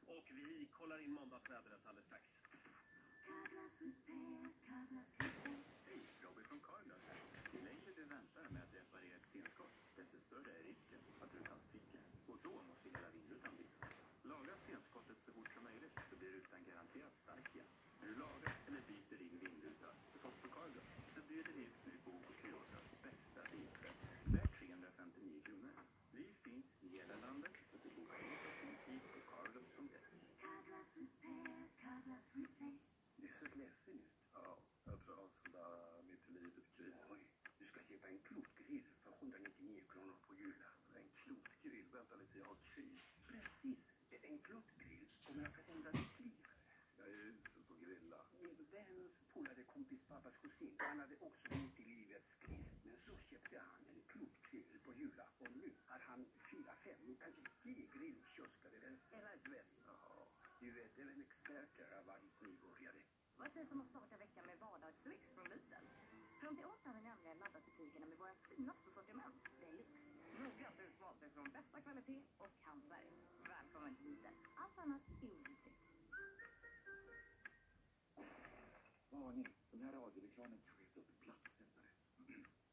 Speaker 2: det. Och vi kollar in måndagsvädret alldeles strax.
Speaker 16: Hej, Robin från Carglass här. Ju längre du väntar med att reparera ett stenskott, desto större är risken att rutan spricker. Och då måste hela vindrutan bytas. Laga stenskottet så fort som möjligt så blir rutan garanterat stark igen. När du lagar eller byter din vindruta hos oss på Carglass så bjuder vi just nu på Toyotas bästa biltvätt. Värt 359 kronor. Vi finns i hela landet och du bokar enklast din tid på carglass.se.
Speaker 15: Det ser ledsen ut.
Speaker 8: Ja, jag tror jag har sån där mitt i livet-kris.
Speaker 15: Oj, du ska köpa en klotgrill för 199 kronor på Jula.
Speaker 8: En klotgrill? Vänta lite, jag har kris.
Speaker 15: Precis. En klotgrill kommer att förändra ditt liv.
Speaker 8: Jag är usel på att grilla.
Speaker 15: Min väns polare kompis pappas kusin, han hade också mitt i livets kris. Men så köpte han en klotgrill på Jula och nu har han fyra, fem, kanske tio grillkiosker över hela Sverige.
Speaker 8: Jaha.
Speaker 15: Du vet, även experter har varit nybörjare.
Speaker 17: Vad sägs om att starta veckan med vardagslyx från Lidl? Fram till onsdag har vi nämligen laddat butikerna med vårt finaste sortiment, Deluxe. Noggrant utvalt utifrån bästa kvalitet och hantverk. Välkommen till Lidl. Allt annat är
Speaker 18: kanske är upp plattsättare.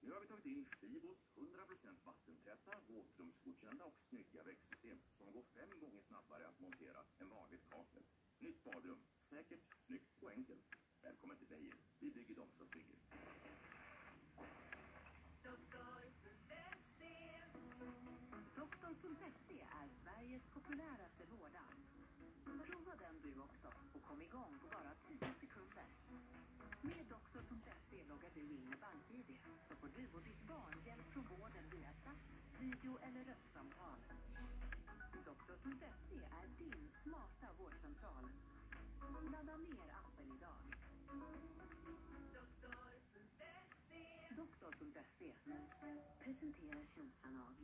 Speaker 18: Nu har vi tagit in Fibos 100% vattentäta, våtrumsgodkända och snygga växtsystem som går fem gånger snabbare att montera än vanligt kakel. Nytt badrum. Säkert, snyggt och enkelt. Välkommen till Beijer. Vi bygger dem som bygger.
Speaker 6: Doktor.se är Sveriges populäraste vårdapp. Prova den du också och kom igång på bara 10 sekunder. Med Doktor.se loggar du in med BankID så får du och ditt barn hjälp från vården via chatt, video eller röstsamtal. Doktor.se är din smarta vårdcentral. Ladda ner appen idag. Doktor.se presenterar känslan av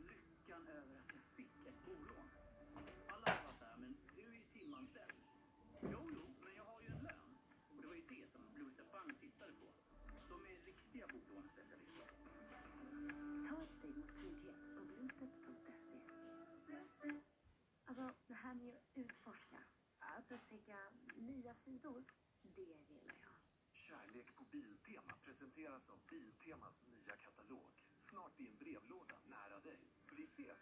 Speaker 6: Med att utforska, att upptäcka nya sidor, det gillar jag.
Speaker 18: Kärlek på Biltema presenteras av Biltemas nya katalog. Snart i en brevlåda nära dig. Vi ses!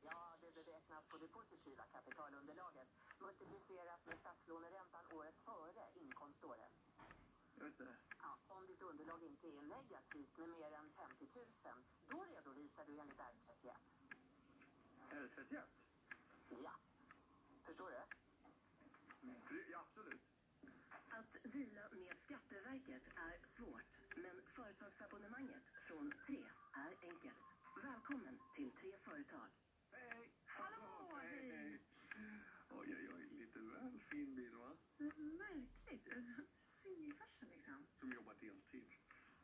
Speaker 6: Ja, det beräknas på det positiva kapitalunderlaget multiplicerat med statslåneräntan året före inkomståret.
Speaker 18: Just det.
Speaker 6: Ja, om ditt underlag inte är negativt med mer än 50 000, då redovisar du enligt R31.
Speaker 18: R31?
Speaker 6: Ja. Förstår du?
Speaker 18: Ja, absolut.
Speaker 6: Att deala med Skatteverket är svårt, men företagsabonnemanget från 3 är enkelt. Välkommen till Tre Företag.
Speaker 8: Hej!
Speaker 17: Hallå,
Speaker 8: hej!
Speaker 17: hej.
Speaker 8: Oj, oj, oj. Lite väl fin bil, va?
Speaker 17: Märkligt. Singelfarsa liksom.
Speaker 8: Som jobbar deltid.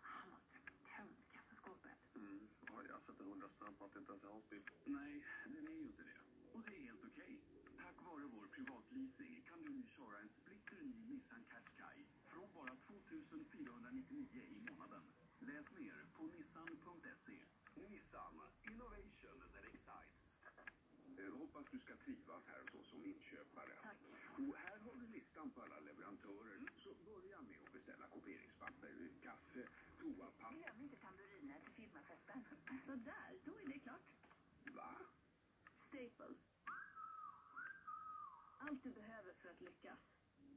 Speaker 17: Han måste ha tömt kassaskåpet.
Speaker 8: Mm. Oj, jag sätter hundra spänn på att det inte ens är hans bil.
Speaker 18: Nej, den är ju inte det. Och det är helt okej. Tack vare vår privatleasing kan du nu köra en splitter ny Nissan Qashqai från bara 2499 i månaden. Läs mer på nissan.se.
Speaker 15: Nissan Innovation that excites. Eh, hoppas du ska trivas här hos oss som inköpare.
Speaker 6: Tack.
Speaker 15: Och här har du listan på alla leverantörer. Så börja med att beställa kopieringspapper, kaffe, toapapper.
Speaker 6: Glöm inte tamburiner till firmafesten. Så där, då är det klart.
Speaker 15: Va?
Speaker 6: Staples. Allt du behöver för att lyckas.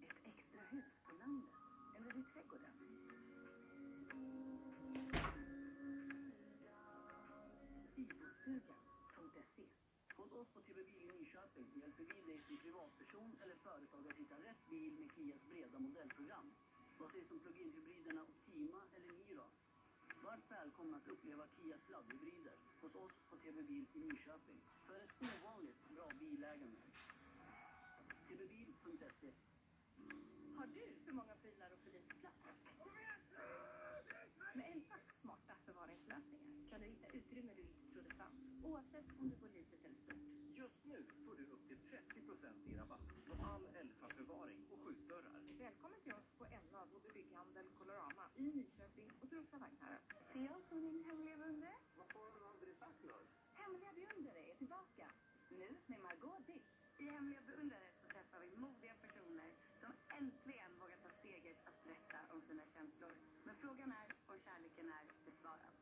Speaker 6: Ett extra hus på landet
Speaker 19: Bil hjälper vi dig som privatperson eller företag att hitta rätt bil med Kias breda modellprogram. Vad sägs om plug-in-hybriderna Optima eller Niro? Varmt välkomna att uppleva Kias laddhybrider hos oss på TV Bil i Nyköping för ett ovanligt bra bilägande. tvbil.se
Speaker 17: Har du för många prylar och för lite plats? Med Elfas smarta förvaringslösningar kan du hitta utrymme du inte trodde fanns, oavsett om du bor litet eller stort.
Speaker 19: Nu får du upp till 30 i rabatt på all Elfa-förvaring och skjutdörrar.
Speaker 17: Välkommen till oss på Elva, vår bygghandel Colorama i Nyköping och Trosa Vagnhärad.
Speaker 6: Se jag som din hemliga beundrare.
Speaker 18: Vad har du aldrig sagt något?
Speaker 6: Hemliga beundrare är tillbaka. Nu med Margot Ditz.
Speaker 20: I Hemliga beundrare så träffar vi
Speaker 6: modiga personer som äntligen vågar ta steget att berätta om sina känslor. Men frågan
Speaker 20: är om
Speaker 6: kärleken är besvarad.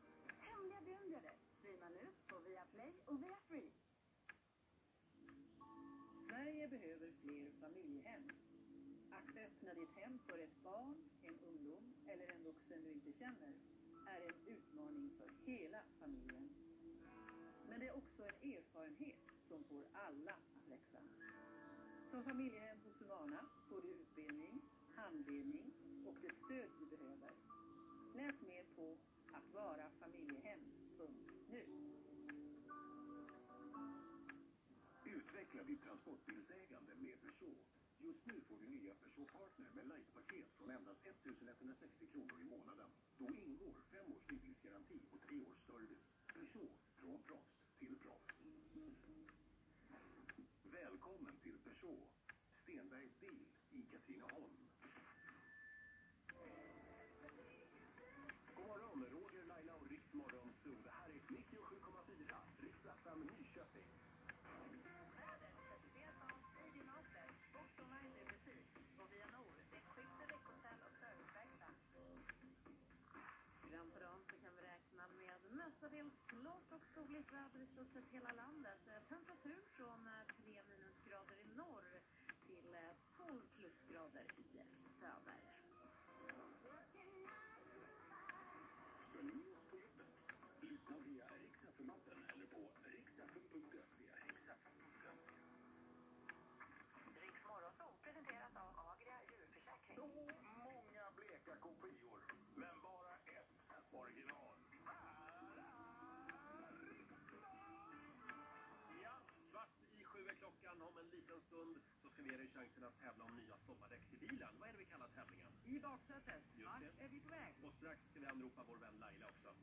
Speaker 6: Hemliga beundrare streamar nu på Viaplay och via
Speaker 21: Sverige behöver fler familjehem. Att öppna ditt hem för ett barn, en ungdom eller en vuxen du inte känner är en utmaning för hela familjen. Men det är också en erfarenhet som får alla att växa. Som familjehem hos Humana får du utbildning, handledning och det stöd du behöver. Läs mer på Att
Speaker 8: Vara Familjehem. Sportbilsägande med Peugeot. Just nu får du nya Peugeot Partner med light-paket från endast 1160 kronor i månaden. Då ingår fem års nybilsgaranti och tre års service. Peugeot, från proffs till proffs. Välkommen till Peugeot, Stenbergs bil i Katrineholm.
Speaker 20: Klart och soligt väder i stort sett hela landet. Eh, Temperatur från eh, 3 minusgrader i norr till eh, 12 plusgrader i söder.
Speaker 2: Följ oss på jobbet. Lyssna via Riks-FM-appen eller på riksfm.se. Riksfm.se.
Speaker 20: Riks Morgonzoo presenteras av Agria djurförsäkring.
Speaker 2: Så många bleka kopior,
Speaker 1: så ska vi ge dig chansen att tävla om nya sommardäck till bilen. Vad är det vi kallar tävlingen?
Speaker 5: I baksätet.
Speaker 1: Just
Speaker 5: Vart
Speaker 1: det.
Speaker 5: är vi på väg?
Speaker 1: Och strax ska vi anropa vår vän Laila också.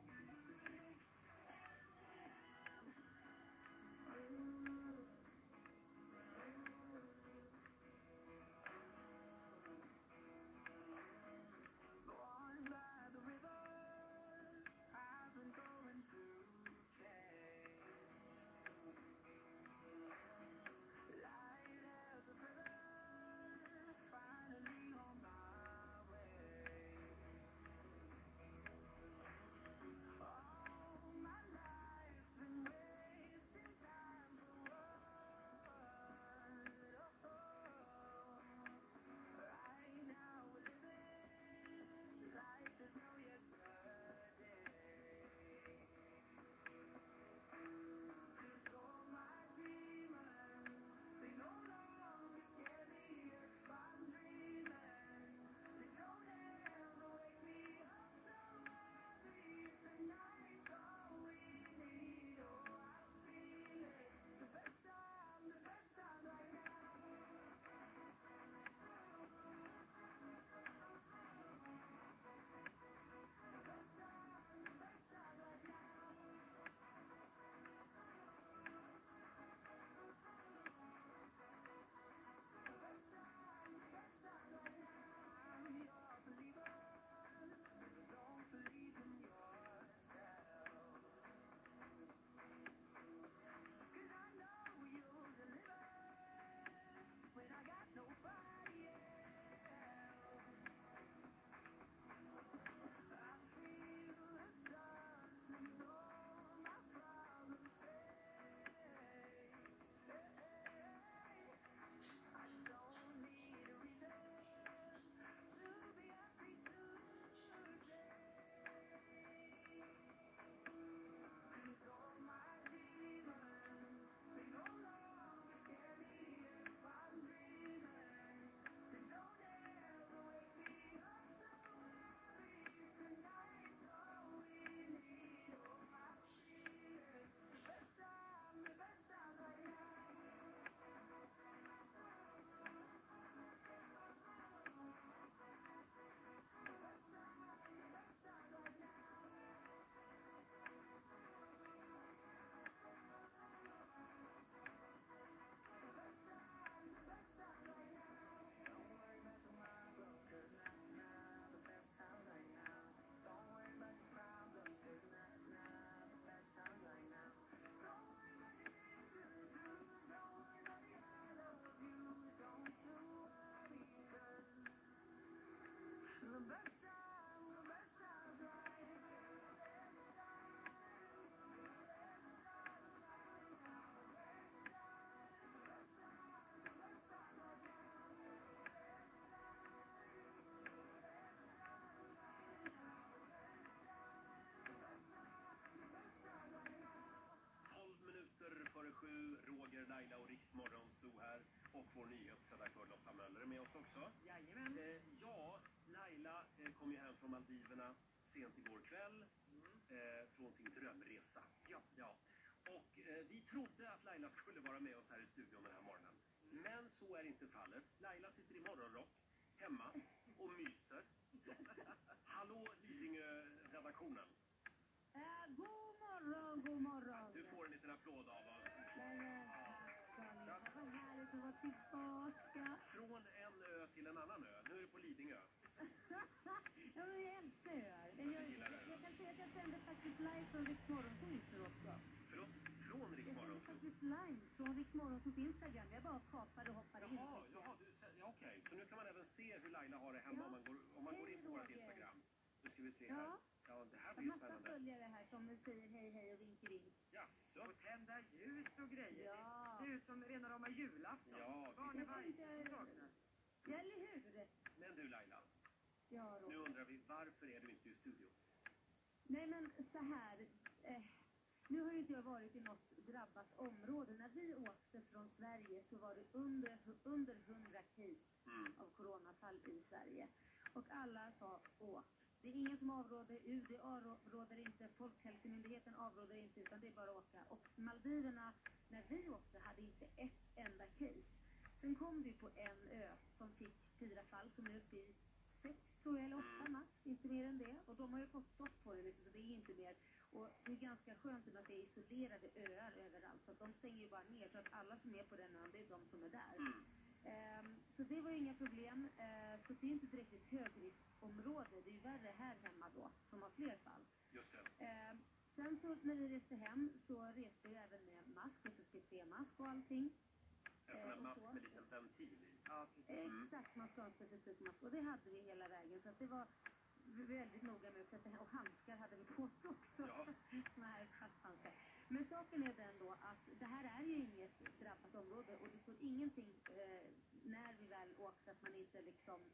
Speaker 2: Sent igår kväll eh, från sin drömresa. Ja. ja. Och eh, vi trodde att Laila skulle vara med oss här i studion den här morgonen. Men så är inte fallet. Laila sitter i morgonrock hemma och myser. Hallå Lidingö-redaktionen.
Speaker 14: Äh, god morgon, god morgon.
Speaker 2: Du får en liten applåd av oss.
Speaker 14: Vad härligt att vara tillbaka.
Speaker 2: Från en ö till en annan ö. Nu är det på Lidingö.
Speaker 14: Ja, men jag älskar. Jag, gör,
Speaker 2: gillar
Speaker 14: jag,
Speaker 2: öar.
Speaker 14: jag kan säga att jag sänder faktiskt live från Rix Morgonzoo just nu också.
Speaker 2: Förlåt? Från Riks
Speaker 14: Jag sänder faktiskt live från Rix Morgonzoos Instagram. Jag bara kapade och hoppade in.
Speaker 2: Jaha, jaha du, ja, okej. Så nu kan man även se hur Laila har det hemma
Speaker 14: Ja.
Speaker 2: om man går, om man går in på vårt. Instagram. Nu ska vi se
Speaker 14: Ja.
Speaker 2: här. Ja, det här
Speaker 14: Jag
Speaker 2: blir ju
Speaker 14: massa
Speaker 2: spännande.
Speaker 14: följare här som säger hej, hej och vink, vink.
Speaker 2: Jaså?
Speaker 5: Och tända ljus och grejer.
Speaker 14: Ja.
Speaker 5: Det ser ut som rena rama julafton.
Speaker 2: Ja,
Speaker 5: Barn är
Speaker 14: Jag
Speaker 5: som saknas.
Speaker 14: Ja, eller hur?
Speaker 2: Men du Laila,
Speaker 14: Ja,
Speaker 2: nu undrar vi varför är du inte i studion?
Speaker 14: Nej, men så här. Eh, nu har ju inte jag varit i något drabbat område. När vi åkte från Sverige så var det under, under 100 case
Speaker 2: Mm.
Speaker 14: av coronafall i Sverige. Och alla sa åk. Det är ingen som avråder, UD avråder inte, Folkhälsomyndigheten avråder inte, utan det är bara att åka. Och Maldiverna, när vi åkte, hade inte ett enda case. Sen kom vi på en ö som fick fyra fall, som är uppe i sex, tror jag, eller åtta max, inte mer än det. Och de har ju fått stopp på det, liksom, så det är inte mer. Och det är ganska skönt att det är isolerade öar överallt, så att de stänger ju bara ner, så att alla som är på den ön, det är de som är där.
Speaker 2: Mm.
Speaker 14: Ehm, så det var inga problem. Ehm, så det är inte direkt ett högriskområde. Det är ju värre här hemma då, som har fler fall.
Speaker 2: Just det.
Speaker 14: Ehm, sen så när vi reste hem så reste vi även med mask, FFP3-mask och allting.
Speaker 2: En sån
Speaker 14: och
Speaker 2: mask med liten ventil i.
Speaker 5: Ja, precis. Mm.
Speaker 14: Exakt, man ska ha en specifik mask. Och det hade vi hela vägen. Så att det var väldigt noga med att sätta Och handskar hade vi på oss också.
Speaker 2: Ja.
Speaker 14: Här fasthandskar. Men saken är den då att det här är ju inget drabbat område och det står ingenting eh, när vi väl åkte att man inte liksom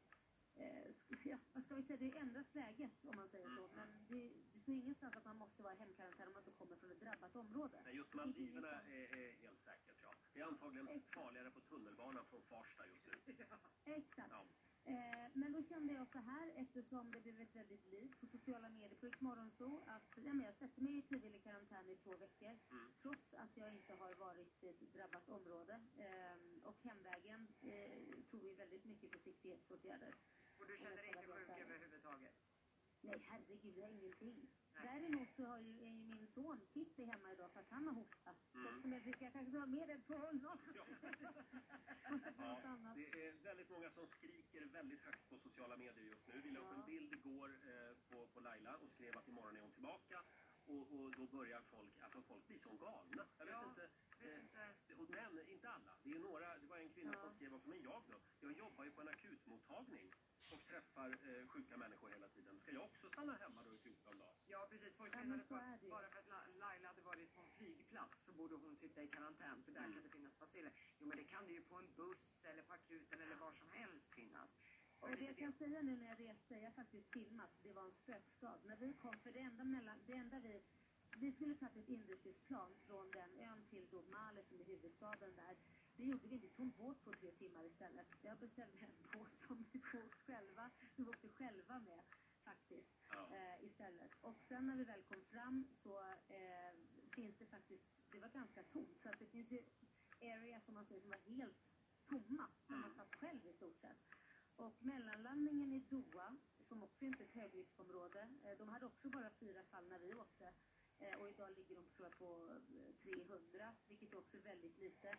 Speaker 14: Eh, ja, vad ska vi säga, det har ändrats läget om man säger så. Men det, det står ingenstans att man måste vara i hemkarantän om man inte kommer från ett drabbat område.
Speaker 2: Nej, just Maldiverna är, är helt säkert, ja. Det är antagligen farligare på tunnelbanan från Farsta just nu.
Speaker 14: Exakt.
Speaker 2: Ja.
Speaker 14: Eh, men då kände jag så här, eftersom det blev ett väldigt liv på sociala medier på Rix Morgonzoo, att ja, men jag sätter mig i frivillig karantän i två veckor,
Speaker 2: Mm.
Speaker 14: trots att jag inte har varit i ett drabbat område. Eh, och hemvägen eh, tog vi väldigt mycket försiktighetsåtgärder.
Speaker 5: Och du känner dig inte sjuk överhuvudtaget?
Speaker 14: Nej, herregud, jag har ingenting.
Speaker 5: Nej.
Speaker 14: Däremot så har ju, är ju min son Kitty hemma idag för att han har hostat. Så
Speaker 2: Mm.
Speaker 14: eftersom jag, jag kanske ska vara mer rädd för honom.
Speaker 2: Ja. Ja, det är väldigt många som skriker väldigt högt på sociala medier just nu. Vi la upp en bild igår eh, på, på Laila och skrev att imorgon är hon tillbaka. Och, och då börjar folk, alltså folk blir som galna. Jag vet
Speaker 5: Ja,
Speaker 2: inte. eh, och, men inte alla. Det är några, det var en kvinna som skrev också, men jag då? Jag jobbar ju på en akutmottagning och träffar eh, sjuka människor hela tiden. Ska jag också stanna hemma då i 14 dagar?
Speaker 5: Ja, precis. Folk
Speaker 14: Ja, men
Speaker 5: menade på att bara för att La- Laila hade varit på en flygplats så borde hon sitta i karantän för där
Speaker 2: Mm.
Speaker 5: kan det finnas baciller. Jo, men det kan det ju på en buss eller på akuten eller var som helst finnas.
Speaker 14: Och det jag kan säga nu när jag reste, jag har faktiskt filmat, det var en spökstad. När vi kom, för det enda, mellan, det enda vi, vi skulle ta ett inrikesplan från den ön till då Male som är huvudstaden där. Det gjorde vi, vi tog en båt på tre timmar istället. Jag beställde en båt som vi tog själva, som vi åkte själva med faktiskt
Speaker 2: Ja.
Speaker 14: eh, istället. Och sen när vi väl kom fram så eh, finns det faktiskt, det var ganska tomt. Så att det finns ju area som man säger som var helt tomma, där man satt själv i stort sett. Och mellanlandningen i Doha, som också inte är ett högriskområde, eh, de hade också bara fyra fall när vi åkte. Eh, Och idag ligger de tror jag, på eh, 300, vilket också är väldigt lite eh,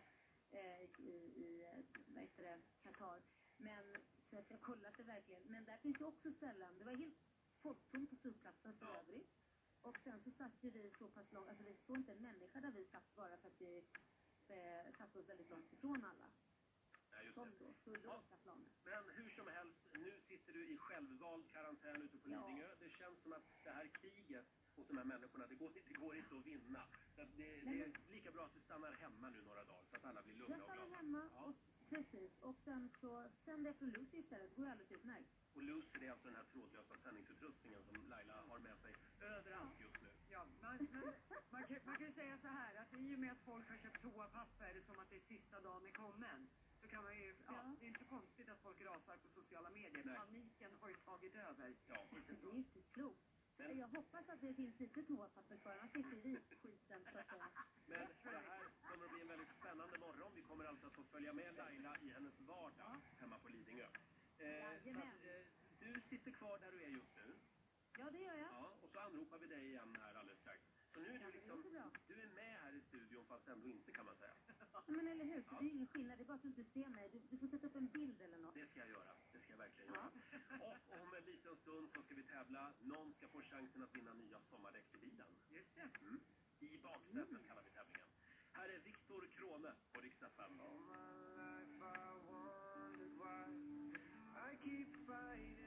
Speaker 14: i, i eh, vad heter det, Qatar. Men, så att jag kollat det verkligen. Men där finns ju också ställen, det var helt folktomt på flygplatsen för
Speaker 2: Ja.
Speaker 14: övrigt. Och sen så satt ju vi så pass långt, alltså vi såg inte en människa där vi satt bara för att vi eh, satte oss väldigt långt ifrån alla
Speaker 2: just
Speaker 14: som då skulle
Speaker 2: Ja.
Speaker 14: åka planet.
Speaker 2: Men hur som helst, nu sitter du i självvald karantän ute på
Speaker 14: Ja.
Speaker 2: Lidingö. Det känns som att det här kriget mot de här människorna, det går, det går inte att vinna. Att det, det är lika bra att du stannar hemma nu några dagar så att alla blir lugna
Speaker 14: Jag
Speaker 2: och
Speaker 14: stannar
Speaker 2: glada.
Speaker 14: hemma
Speaker 2: Ja.
Speaker 14: och precis. och sen så sänder jag från Lucy istället. Det går alldeles utmärkt.
Speaker 2: Och Lucy det är alltså den här trådlösa sändningsutrustningen som Laila har med sig överallt just nu.
Speaker 5: Ja, man, men, man, kan, man kan ju säga så här att i och med att folk har köpt toapapper som att det är sista dagen är kommen så kan man ju, ja,
Speaker 14: Ja.
Speaker 5: det är inte så konstigt att folk rasar på sociala medier.
Speaker 2: Nej.
Speaker 5: Paniken har ju tagit över.
Speaker 2: Ja.
Speaker 5: Inte
Speaker 14: Det är inte klokt.
Speaker 2: Men-
Speaker 14: jag hoppas att det finns lite toapapper kvar, annars sitter vi i skiten så att säga.
Speaker 2: Men det här kommer att bli en väldigt spännande morgon. Vi kommer alltså att få följa med Laila i hennes vardag hemma på Lidingö. Eh, att, eh, du sitter kvar där du är just nu.
Speaker 14: Ja, det gör jag.
Speaker 2: Ja, och så anropar vi dig igen här alldeles strax. Så nu är
Speaker 14: Ja,
Speaker 2: du liksom,
Speaker 14: bra.
Speaker 2: du är med här i studion fast ändå inte kan man säga.
Speaker 14: Ja, men eller hur, så
Speaker 2: Ja.
Speaker 14: det är ingen skillnad. Det är bara att du inte ser mig. Du, du får sätta upp en bild eller något.
Speaker 2: Det ska jag göra. Det ska jag verkligen
Speaker 14: Ja.
Speaker 2: göra. Och om en liten stund så ska vi tävla. Någon ska få chansen att vinna nya sommardäck till bilen.
Speaker 5: Just det.
Speaker 2: Mm. I baksätet kallar vi tävlingen. Här är Viktor Krone på Rix FM.
Speaker 1: All my life I wondered why I keep fighting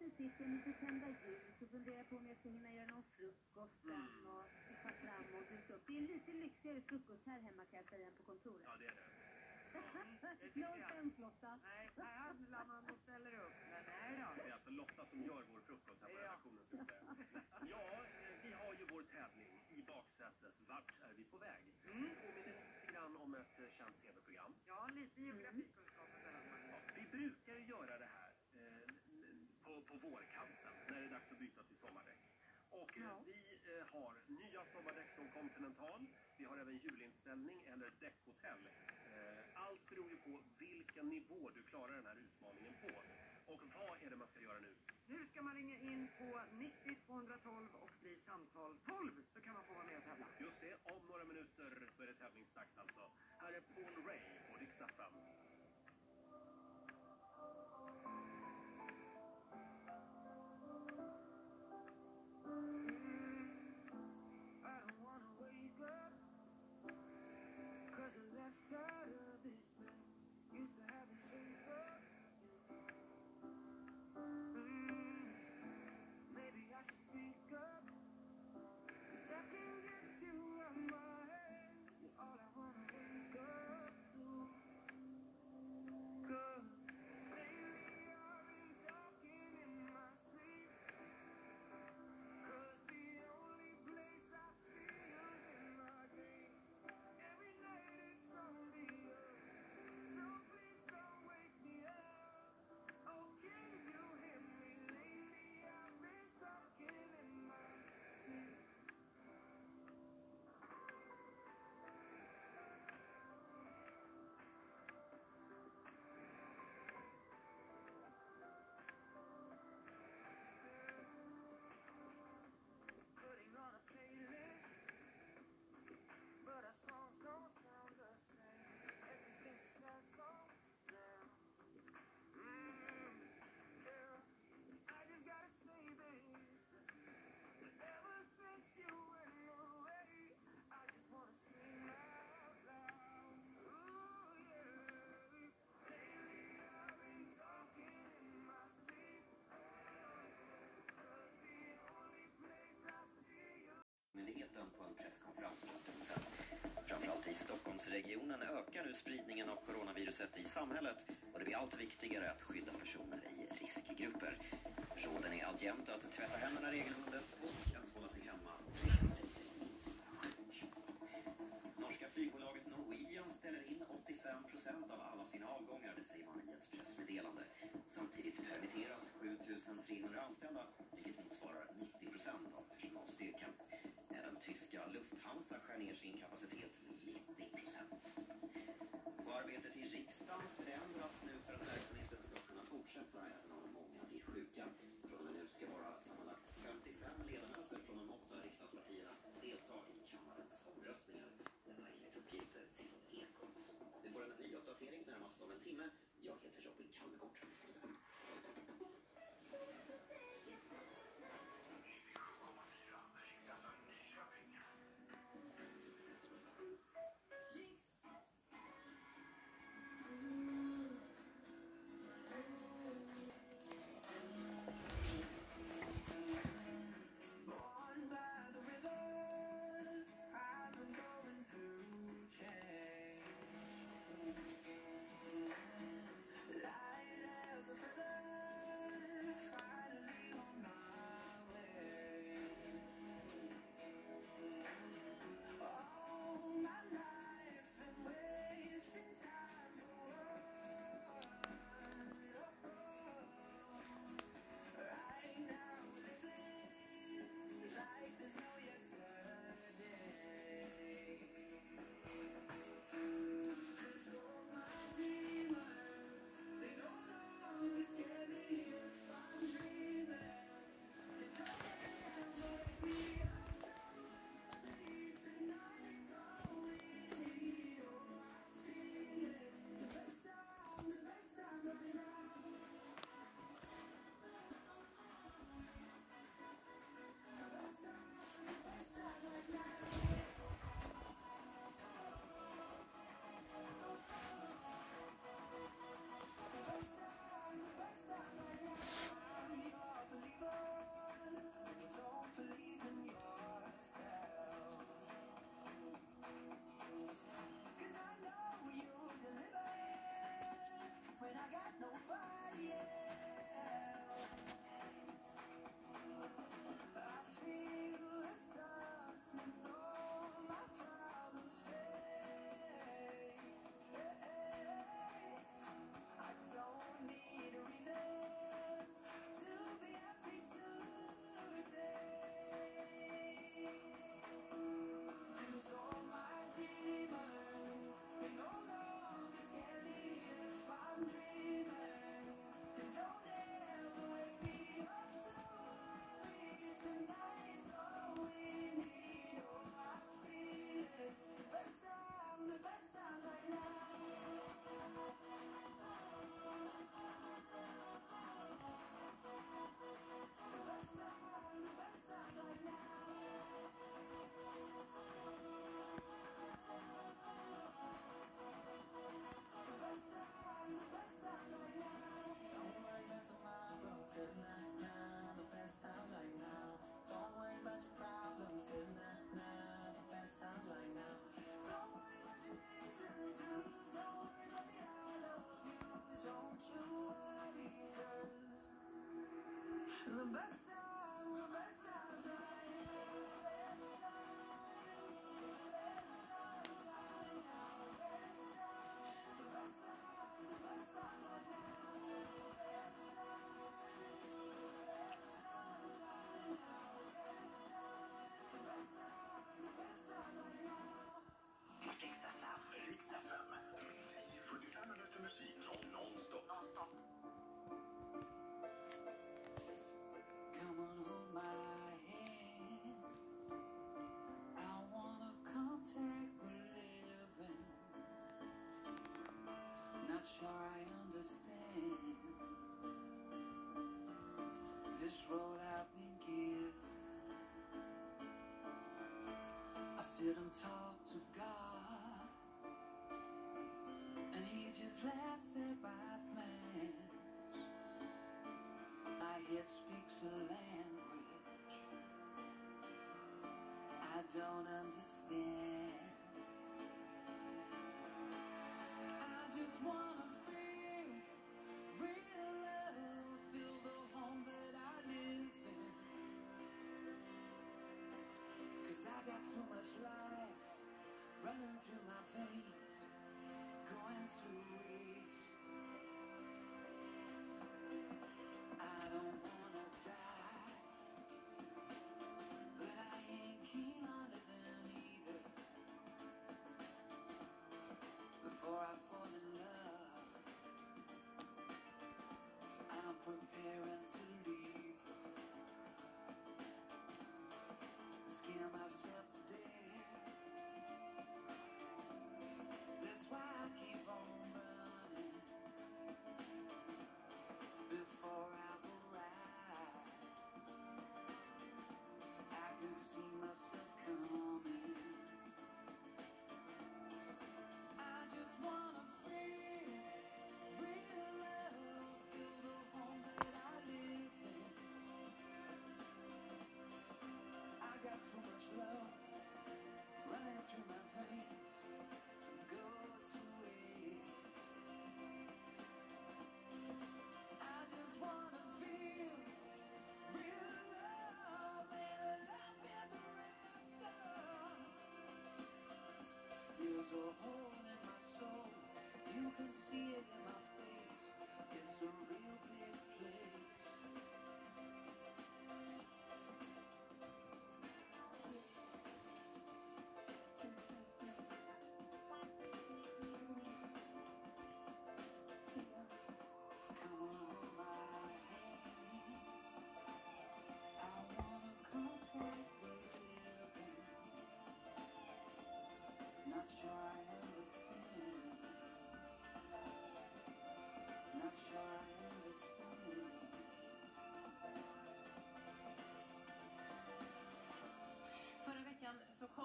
Speaker 14: Jag lite tända ljus och funderar på om jag ska hinna göra någon frukost sen
Speaker 2: Mm.
Speaker 14: och ta fram och duka upp. Det är lite lyxigare frukost här hemma kan jag säga än på kontoret.
Speaker 2: Ja, det är det.
Speaker 5: tycker
Speaker 14: No
Speaker 5: jag.
Speaker 14: offense Lotta.
Speaker 5: Nej, här handlar man och ställer upp. Men nej då.
Speaker 2: Det är alltså Lotta som gör vår frukost här på
Speaker 5: Ja.
Speaker 2: redaktionen, ska vi säga. Ja, eh, vi har ju vår tävling i baksätet. Vart är vi på väg?
Speaker 5: Mm.
Speaker 2: Påminner lite grann om ett eh, känt tv-program.
Speaker 5: Ja, lite geografikunskaper behöver man ju.
Speaker 2: Ja, vi brukar ju göra det här på vårkanten när det är dags att byta till sommardäck. Och eh,
Speaker 14: ja.
Speaker 2: vi eh, har nya sommardäck från Continental. Vi har även julinställning eller däckhotell. Eh, allt beror ju på vilken nivå du klarar den här utmaningen på. Och vad är det man ska göra nu?
Speaker 5: Nu ska man ringa in på 90 212 och bli samtal 12 så
Speaker 1: kan man få vara med och tävla.
Speaker 2: Just det, om några minuter så är det tävlingsdags alltså. Här är Paul Ray på Dixafram.
Speaker 1: Stockholmsregionen ökar nu spridningen av coronaviruset i samhället och det blir allt viktigare att skydda personer i riskgrupper. Råden är alltjämt att tvätta händerna regelbundet och att hålla sig hemma Norska flygbolaget Norwegian ställer in 85 procent av alla sina avgångar, det säger man i ett pressmeddelande. Samtidigt permitteras 7300 anställda, vilket motsvarar 90 procent av personalstyrkan. Även tyska Lufthansa skär ner sin kapacitet och arbetet i riksdagen förändras
Speaker 22: and talk to God. And he just laughs at my plans. I head speaks a language I
Speaker 1: don't understand. There's a hole in my soul. You can see it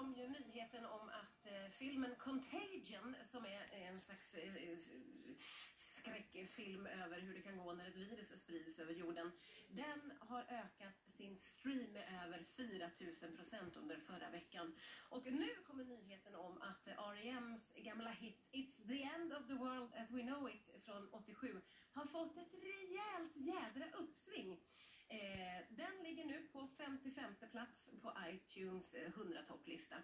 Speaker 23: kom ju nyheten om att eh, filmen Contagion, som är en slags eh, eh, skräckfilm över hur det kan gå när ett virus sprids över jorden, den har ökat sin stream med över 4000 procent under förra veckan. Och nu kommer nyheten om att eh, R.E.M's gamla hit It's the end of the world as we know it från 87 har fått ett rejält jädra uppsving. Eh, den ligger nu på 55 plats på iTunes eh, 100-topplista.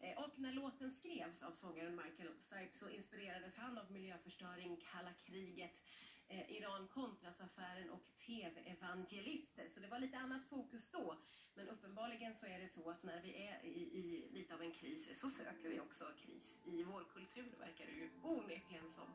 Speaker 23: Eh, och när låten skrevs av sångaren Michael Stipe så inspirerades han av miljöförstöring, kalla kriget, eh, Iran-Contras-affären och TV-evangelister. Så det var lite annat fokus då. Men uppenbarligen så är det så att när vi är i, i lite av en kris så söker vi också kris i vår kultur, verkar det ju onekligen som.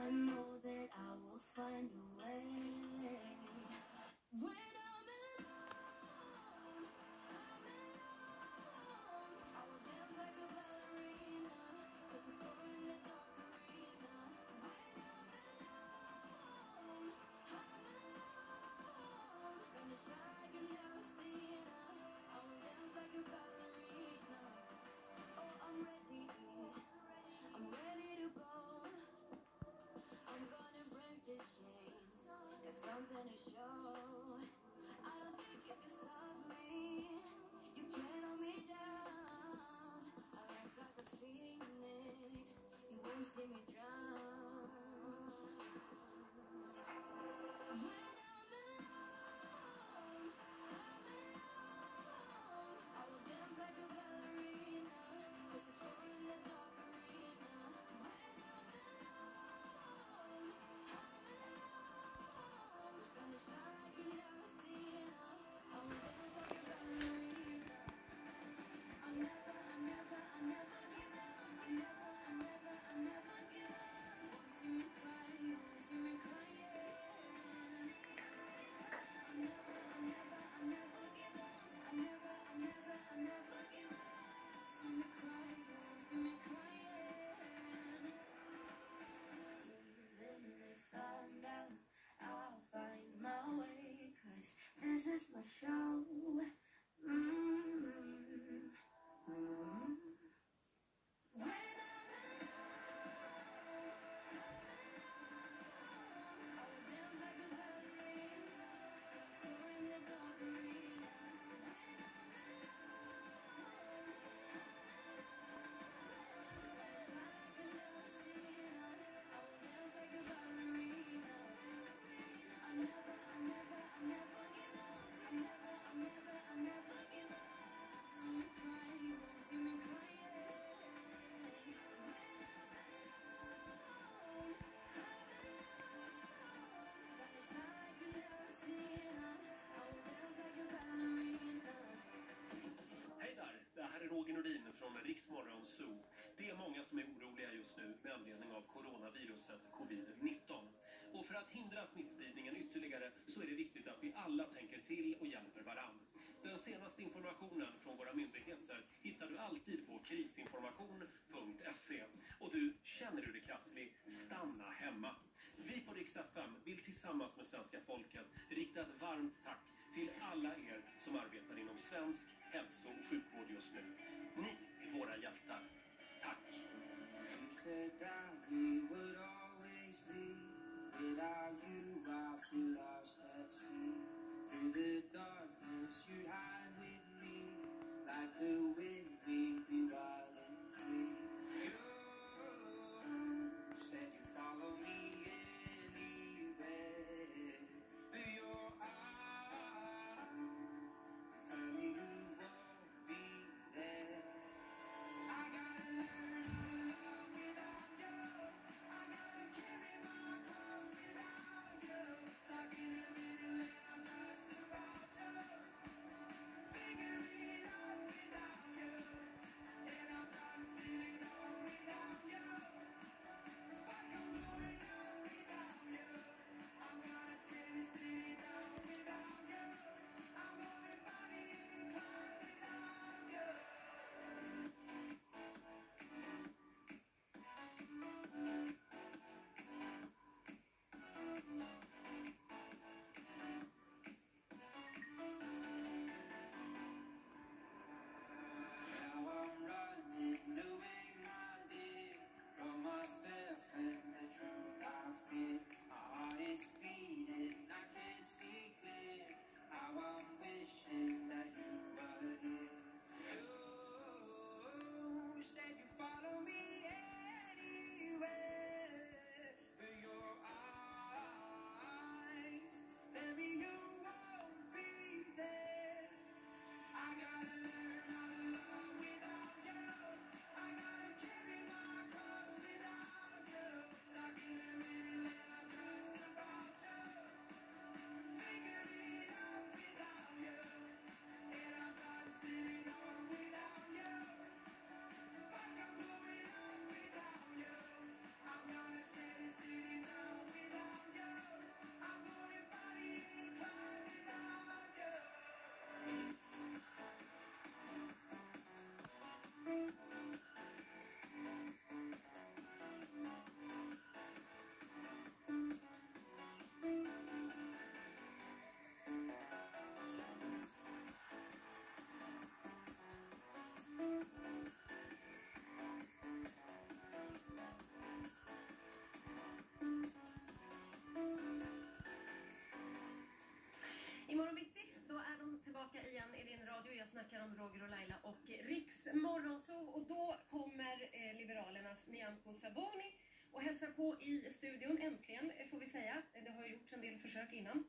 Speaker 1: I know that I will find a way. When something to show. I don't think you can stop me. You can't hold me down. I rise like a phoenix. You won't see me drown.
Speaker 2: Roger Nordin från Riksmorgon Zoo. Det är många som är oroliga just nu med anledning av coronaviruset covid-19. Och för att hindra smittspridningen ytterligare så är det viktigt att vi alla tänker till och hjälper varann. Den senaste informationen från våra myndigheter hittar du alltid på krisinformation.se. Och du, känner du dig krasslig? Stanna hemma. Vi på Rix FM vill tillsammans med svenska folket rikta ett varmt tack till alla er som arbetar inom svensk hälso och sjukvård just nu. Ni är våra hjältar. Tack!
Speaker 1: Darkness, you hide with me. Like the wind, we'd be
Speaker 23: Imorgon bitti, då är de tillbaka igen i din radio. Jag snackar om Roger och Laila och Riks Morgonzoo. Och då kommer eh, Liberalernas Nyamko Sabuni och hälsar på i studion. Äntligen eh, får vi säga. Eh, det har ju gjorts en del försök innan.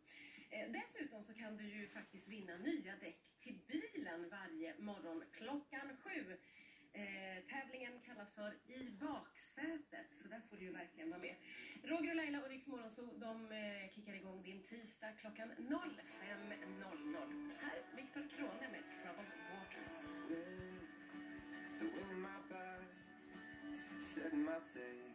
Speaker 23: Eh, dessutom så kan du ju faktiskt vinna nya däck till bilen varje morgon klockan sju. Eh, tävlingen kallas för I baksätet, så där får du ju verkligen vara med. Roger och Laila och Riks Morgonzoo, de eh, kickar igång din tisdag klockan 05.00. Här Viktor Krone med Troubled Waters.
Speaker 1: The wind in my back, setting my sail.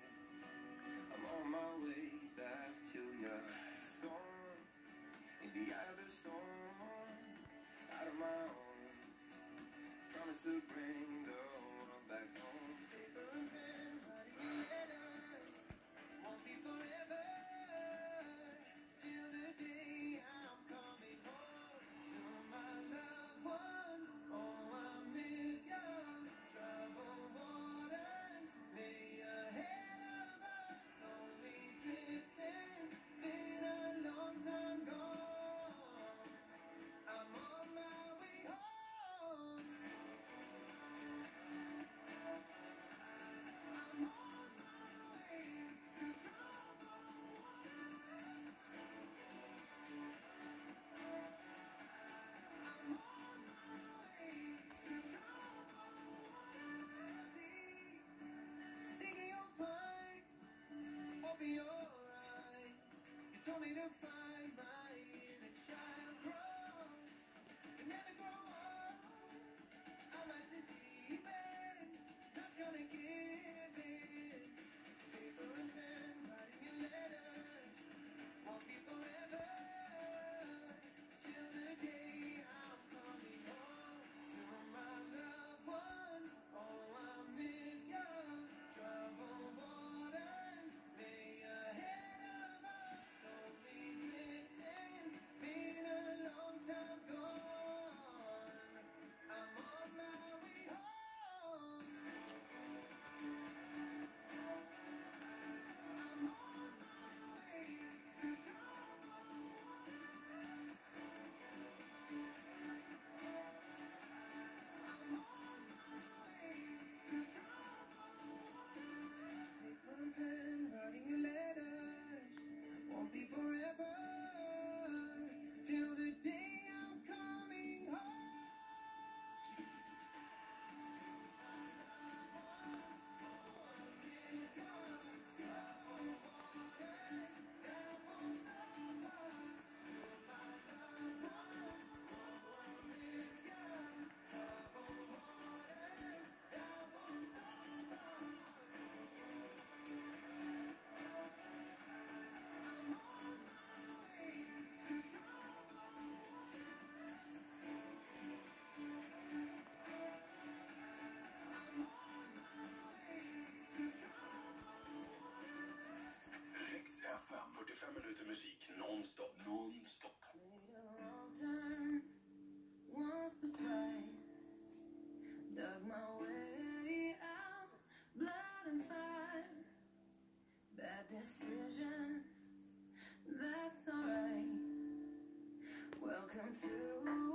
Speaker 1: come true.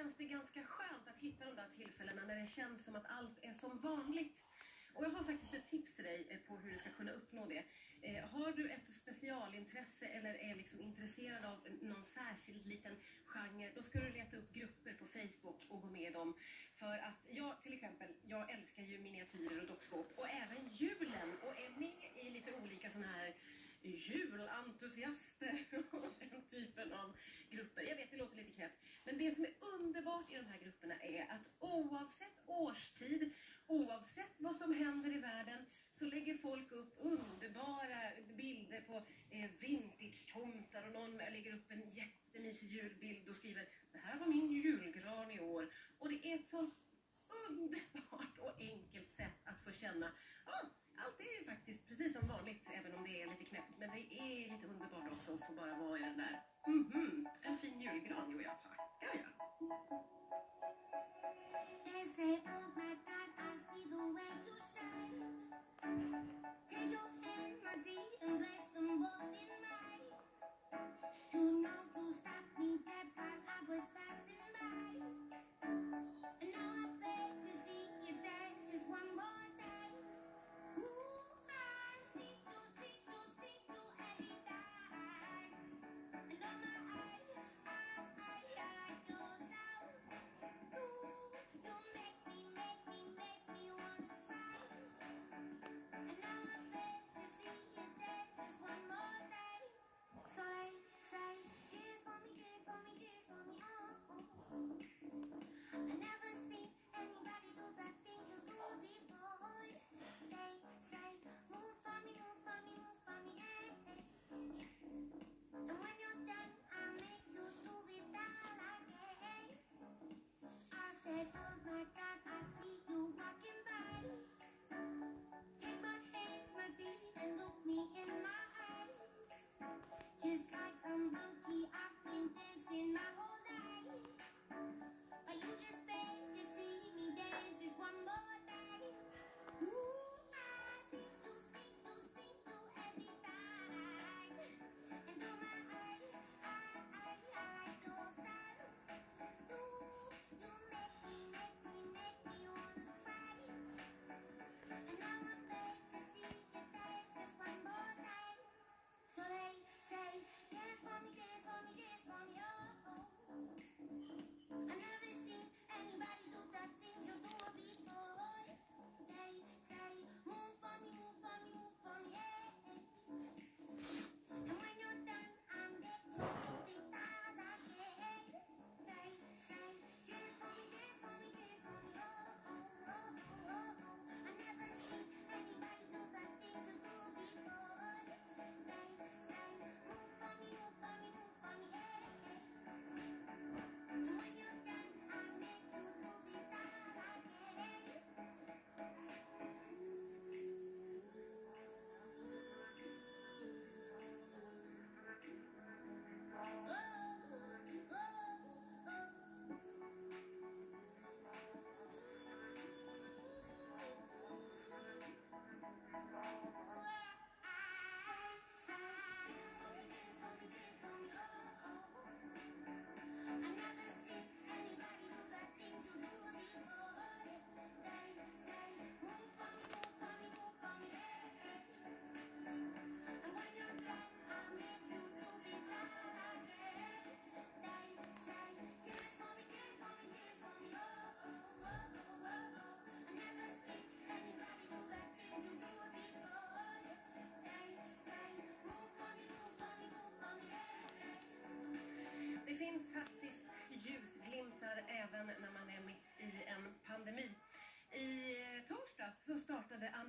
Speaker 1: Känns det ganska skönt att hitta de där tillfällena när det känns som att allt är som vanligt. Och jag har faktiskt ett tips till dig eh, på hur du ska kunna uppnå det. Eh, har du ett specialintresse eller är liksom intresserad av någon särskild liten genre, då ska du leta upp grupper på Facebook och gå med i dem. För att jag till exempel, jag älskar ju miniatyrer och dockskåp och även julen och är med i lite olika sådana här julentusiaster och den typen av grupper. Jag vet, det låter lite knäppt. Men det som är underbart i de här grupperna är att oavsett årstid, oavsett vad som händer i världen, så lägger folk upp underbara bilder på eh, vintage-tomtar och någon lägger upp en jättemysig julbild och skriver det här var min julgran i år. Och det är ett sånt underbart och enkelt sätt att få känna ah, allt är ju faktiskt precis som vanligt, även om det är lite knäppt. Men det är lite underbart också att få bara vara i den där, mhm, en fin julgran. Jo, jag tackar jag.
Speaker 24: They say, oh my you shine.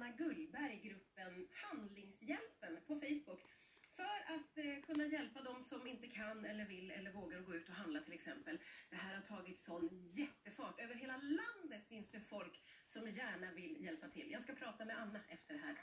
Speaker 23: Anna Gullberg gruppen Handlingshjälpen på Facebook för att eh, kunna hjälpa de som inte kan eller vill eller vågar gå ut och handla till exempel. Det här har tagit sån jättefart. Över hela landet finns det folk som gärna vill hjälpa till. Jag ska prata med Anna efter det här.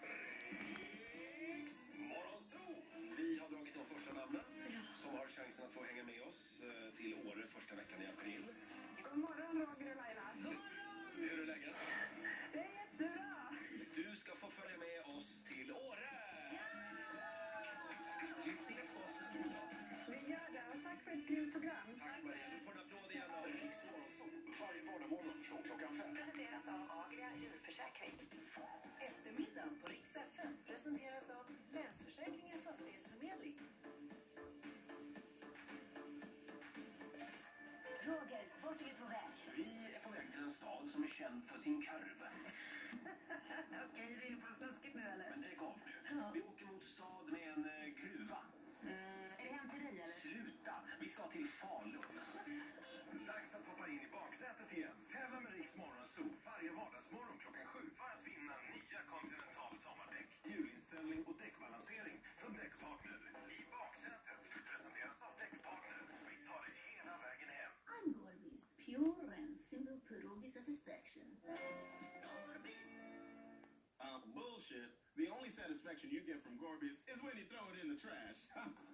Speaker 5: För ett grymt program.
Speaker 2: Tack Maria, du får en applåd igen av Riks Morgonzoo. Varje vardagsmorgon från klockan fem.
Speaker 6: Presenteras av Agria djurförsäkring. Eftermiddagen på Rix FM presenteras av Länsförsäkringar Fastighetsförmedling.
Speaker 17: Roger, vart är vi på väg?
Speaker 2: Vi är på väg till en stad som är känd för sin karve.
Speaker 17: Okej, är du inne på något snuskigt nu eller?
Speaker 2: Men lägg av nu. Vi åker mot stad med en eh, gruva. Ska till Falun.
Speaker 8: Dags att hoppa in i baksätet igen. Tävla med Riks Morgonzoo varje vardagsmorgon klockan sju för att vinna nya Continental sommardäck, hjulinställning och däckbalansering från Däckpartner. I baksätet presenteras av Däckpartner. Vi tar dig hela vägen hem.
Speaker 6: I'm Gorbis, pure and simple pierogi satisfaction.
Speaker 25: Uh, bullshit. The only satisfaction you get from Gorby's is when you throw it in the trash.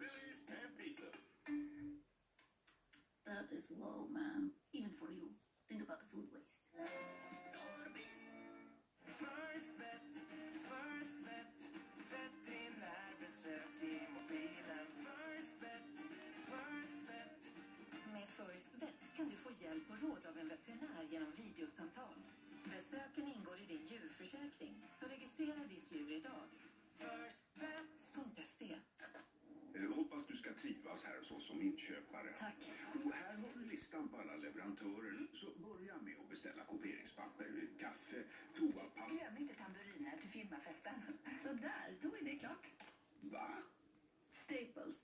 Speaker 25: Billy's Pan Pizza.
Speaker 6: That is low, man. Even for you. Think about the food waste.
Speaker 1: First vet, first vet, vet din närbesök i mobilen. First vet, first vet.
Speaker 6: Med First Vet kan du få hjälp och råd av en veterinär genom videosamtal. Besöken ingår i din djurförsäkring, så registrera ditt djur idag. Firstvet.se
Speaker 8: Eh, Hoppas du ska trivas här hos oss som inköpare.
Speaker 6: Tack.
Speaker 8: Och här har du listan på alla leverantörer. Så börja med att beställa kopieringspapper, kaffe, toapapper.
Speaker 6: Glöm inte tamburiner till firmafesten. Så där, då är det klart.
Speaker 8: Va?
Speaker 6: Staples.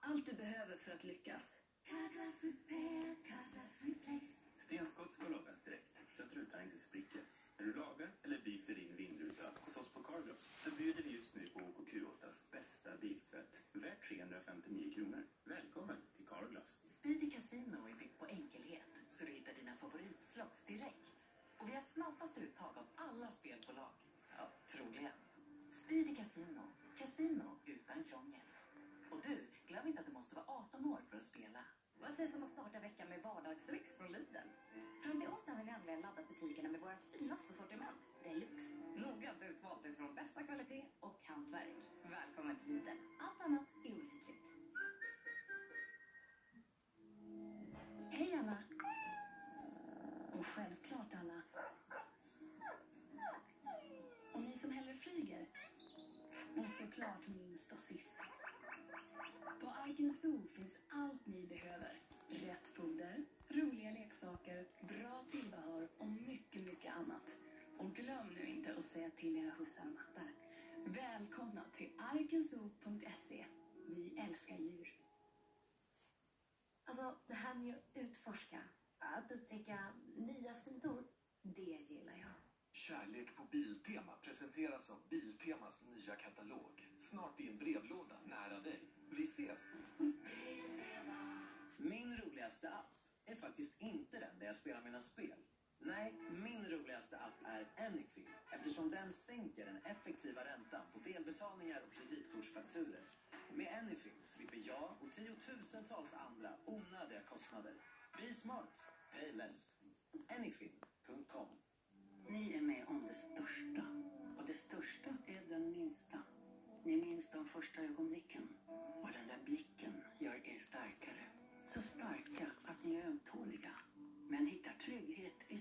Speaker 6: Allt du behöver för att lyckas. Carglass repair, Carglass replace.
Speaker 16: Stenskott ska lagas direkt så att rutan inte spricker. När du lagar eller byter din vindruta hos oss på Carglass så bjuder vi just nu på OKQ8s bästa biltvätt värd 359 kronor. Välkommen till Carglass.
Speaker 6: Speedy Casino är byggt på enkelhet så du hittar dina favoritslots direkt. Och vi har snabbast uttag av alla spelbolag. Ja, troligen. Speedy Casino. Casino utan krångel. Och du, glöm inte att du måste vara 18 år för att spela.
Speaker 17: Vad sägs om att starta veckan med vardagslyx från Lidl? Fram till onsdag har vi nämligen laddat butikerna med vårt finaste sortiment, Deluxe. Noggrant utvalt utifrån bästa kvalitet och hantverk. Välkommen till Lidl. Allt annat är olidligt.
Speaker 6: Hej alla! Och självklart alla. Och ni som hellre flyger. Och såklart minst och sist. På Arken Zoo finns allt ni behöver. Rätt foder, roliga leksaker, bra tillbehör och mycket, mycket annat. Och glöm nu inte att säga till era hussar och mattar. Välkomna till arkenzoo.se. Vi älskar djur.
Speaker 17: Alltså, det här med att utforska, att upptäcka nya sidor, det gillar jag.
Speaker 26: Kärlek på Biltema presenteras av Biltemas nya katalog. Snart i en brevlåda nära dig. Vi ses!
Speaker 7: Min roligaste app är faktiskt inte den där jag spelar mina spel. Nej, min roligaste app är Anyfin eftersom den sänker den effektiva räntan på delbetalningar och kreditkortsfakturer. Med Anyfin slipper jag och tiotusentals andra onödiga kostnader. Be smart, pay less. Anyfin.com
Speaker 27: Ni är med om det största. Och det största är den minsta. Ni minns de första ögonblicken. Och den där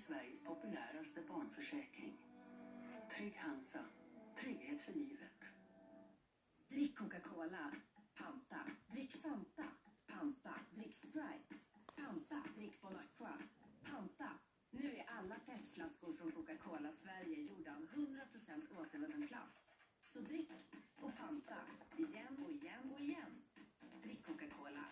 Speaker 27: Sveriges populäraste barnförsäkring. Trygg Hansa. Trygghet för livet.
Speaker 6: Drick Coca-Cola. Panta. Drick Fanta. Panta. Drick Sprite. Panta. Drick Bon Aqua. Panta. Nu är alla petflaskor från Coca-Cola Sverige gjorda av 100% återvunnen plast. Så drick och panta. Igen och igen och igen. Drick Coca-Cola.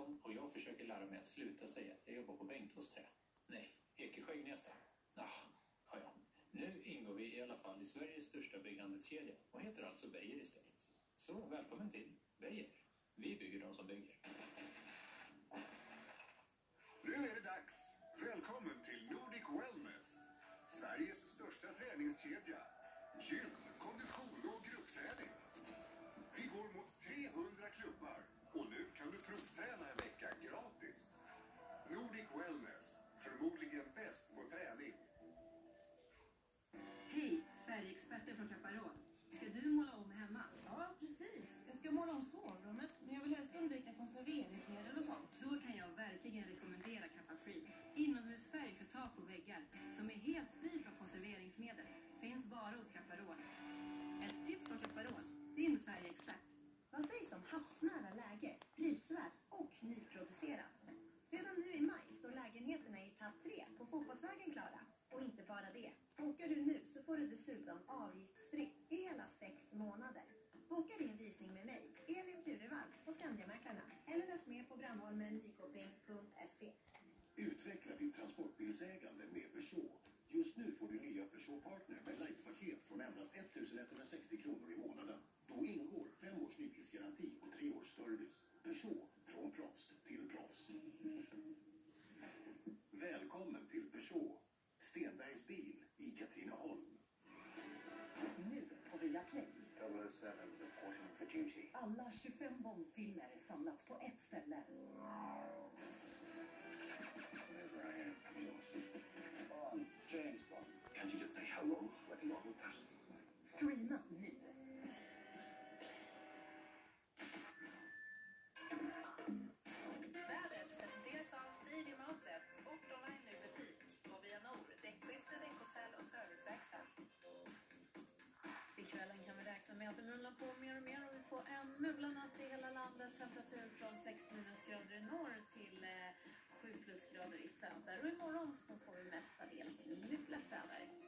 Speaker 9: Bengtsson och jag försöker lära mig att sluta säga att jag jobbar på bänken Bengtåsträ? Nej, Ekesjö-Gnesta? Ah, ja, ja. Nu ingår vi i alla fall i Sveriges största bygghandelskedja och heter alltså Beijer istället. Så välkommen till Beijer. Vi bygger de som bygger.
Speaker 28: Nu är det dags! Välkommen till Nordic Wellness. Sveriges största träningskedja. Gym,
Speaker 6: ska måla om sovrummet, men jag vill helst undvika konserveringsmedel och sånt. Då kan jag verkligen rekommendera Kappa Free. Inomhusfärg för tak och väggar, som är helt fri från konserveringsmedel. Finns bara hos Caparol. Ett tips från Caparol, din färgexpert.
Speaker 20: Vad sägs om havsnära läge, prisvärt och nyproducerat? Redan nu i maj står lägenheterna i etapp 3 på Fotbollsvägen klara. Och inte bara det. Bokar du nu så får du dessutom avgiftsfritt i hela sex månader. Boka din visning med mig, Elin Furuvall, på Skandiamäklarna. Eller läs mer på brandholmen-nykoping.se.
Speaker 8: Utveckla ditt transportbilsägande med Peugeot. Just nu får du nya Peugeot Partner med lightpaket från endast 1160 kronor i månaden. Då ingår fem års nybilsgaranti och tre års service. Peugeot, från proffs till proffs. Välkommen till Peugeot. Stenbergs bil i Katrineholm.
Speaker 29: Nu på Viaplay.
Speaker 30: 007 reporting for duty.
Speaker 29: Alla 25 Bondfilmer är samlat på ett ställe.
Speaker 30: Whatever I am, I'm yours. Bond, James Bond. Can't you just say hello like a normal person?
Speaker 29: Streama nu.
Speaker 31: Vädret presenteras av Stadium Outlets, Sport Online nu butik och Via däckskifte, däckhotell och serviceverkstad.
Speaker 1: Till kvällen kan vi räkna med att det mullnar på mer och mer på en mulen natt i hela landet. Temperatur från 6 minusgrader i norr till eh, 7 plusgrader i söder. Och imorgon så får vi mestadels mulet väder.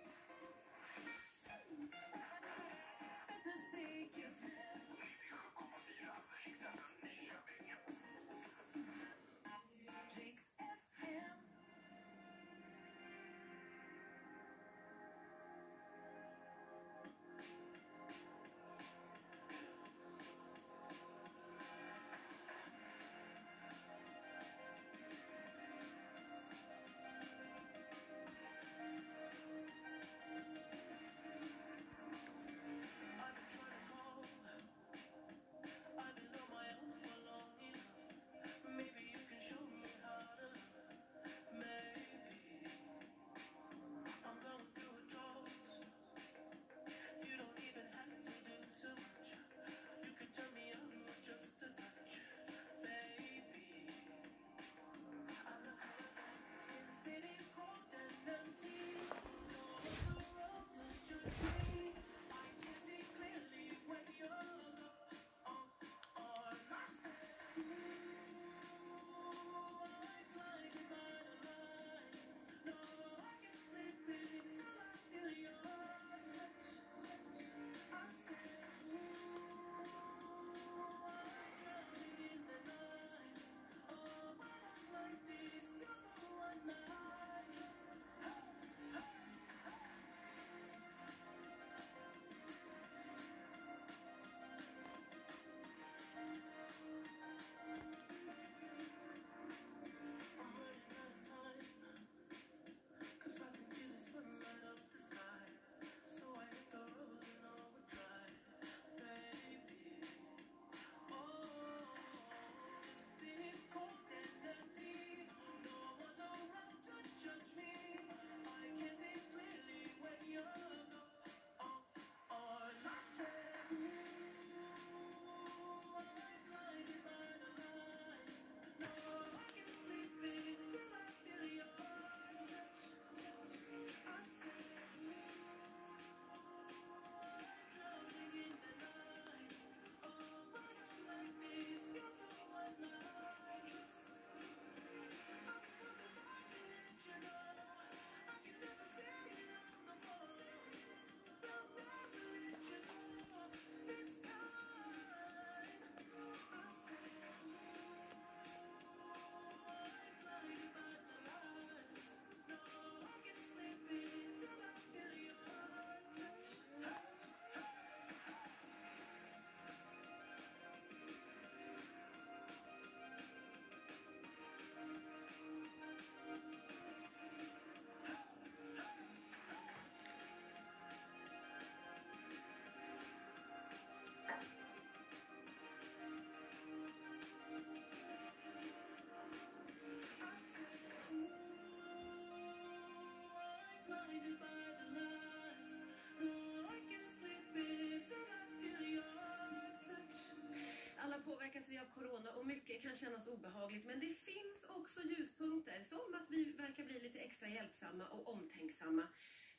Speaker 23: påverkas vi av corona och mycket kan kännas obehagligt men det finns också ljuspunkter som att vi verkar bli lite extra hjälpsamma och omtänksamma.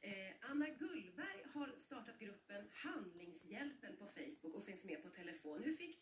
Speaker 23: Eh, Anna Gullberg har startat gruppen Handlingshjälpen på Facebook och finns med på telefon. Hur fick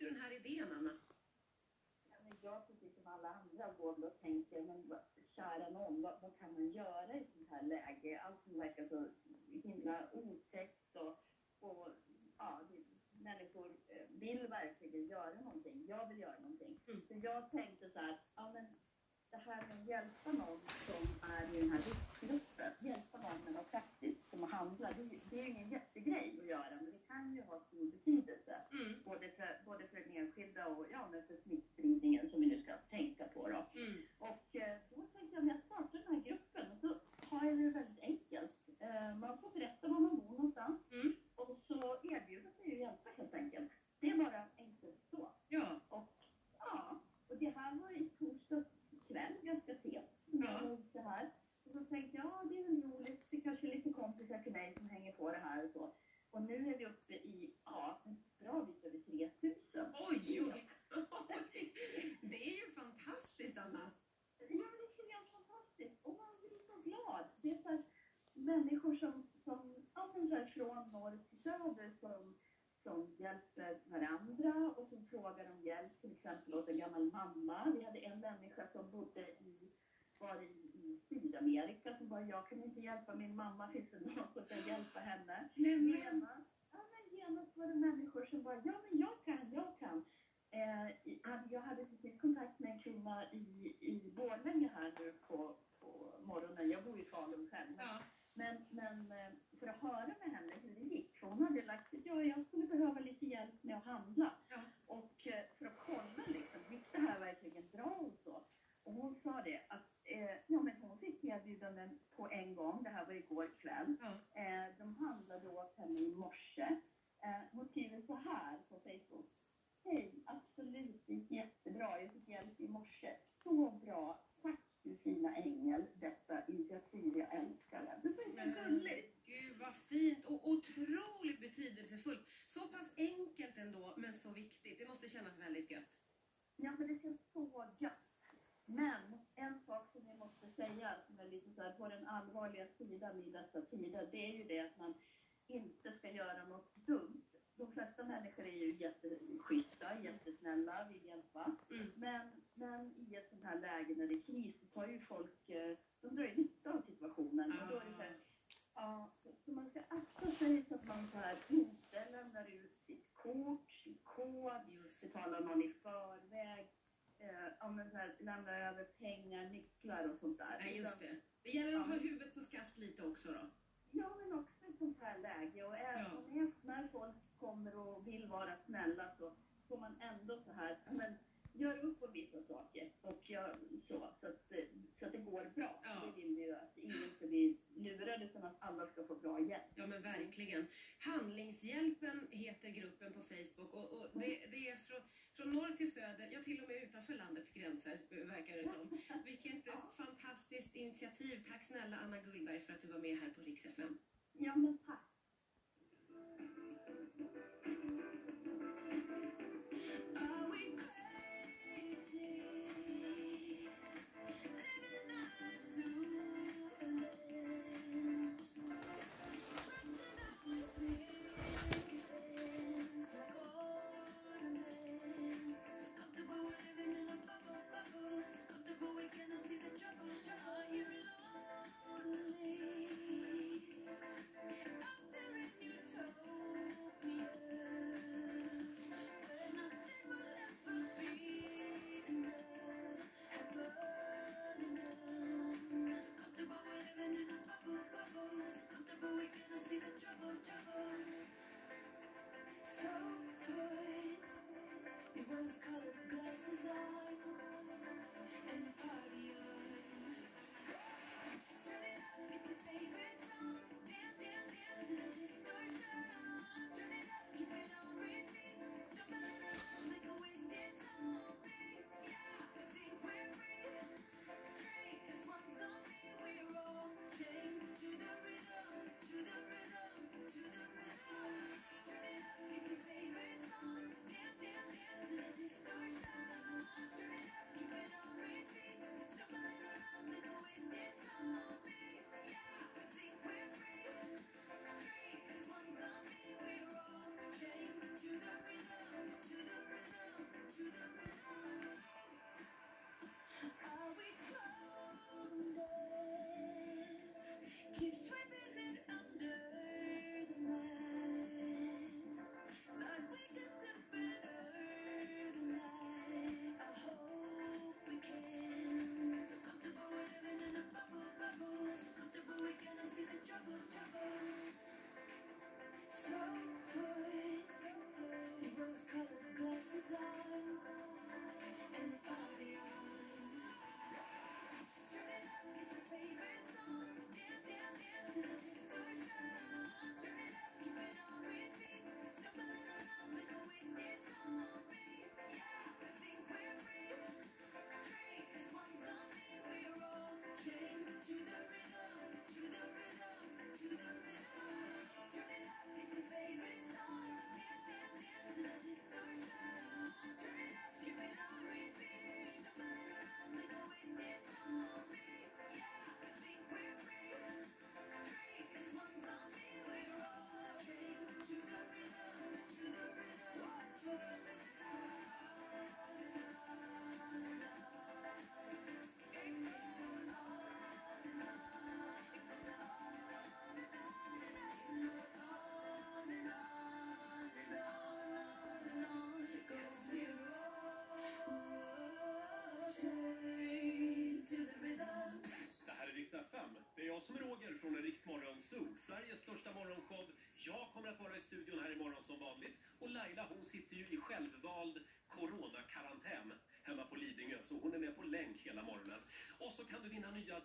Speaker 32: Och nu är vi uppe i
Speaker 1: again. Who's coming? Zoo,
Speaker 33: Sveriges största morgonshow. Jag kommer att vara i studion här imorgon som vanligt och Laila hon sitter ju i självvald coronakarantän hemma på Lidingö så hon är med på länk hela morgonen. Och så kan du vinna nya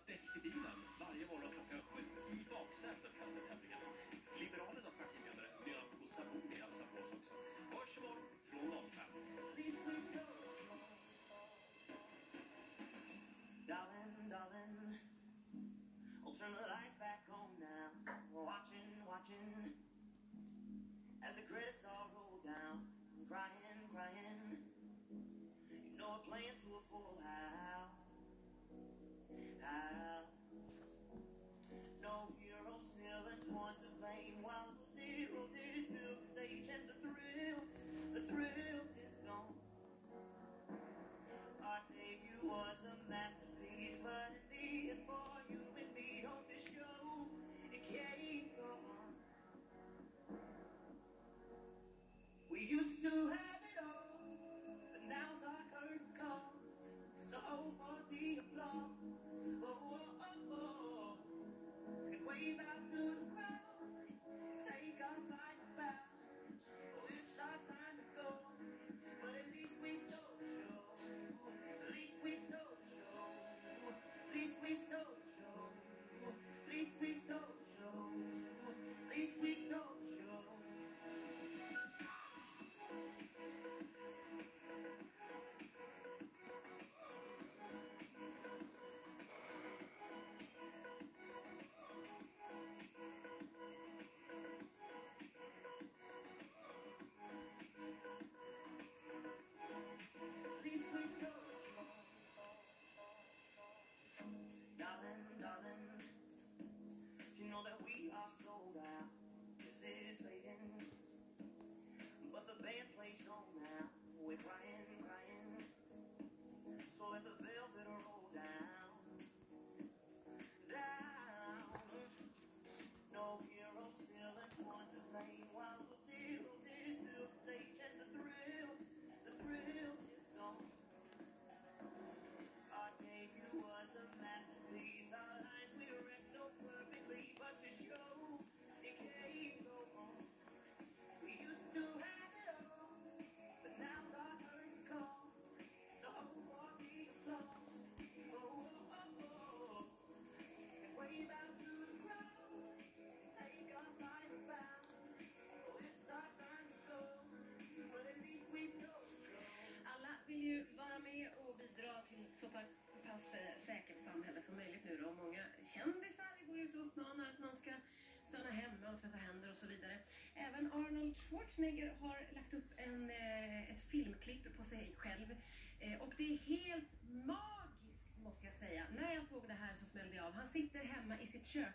Speaker 23: Arnold Schwarzenegger har lagt upp en, eh, ett filmklipp på sig själv eh, och det är helt magiskt måste jag säga. När jag såg det här så smällde jag av. Han sitter hemma i sitt kök.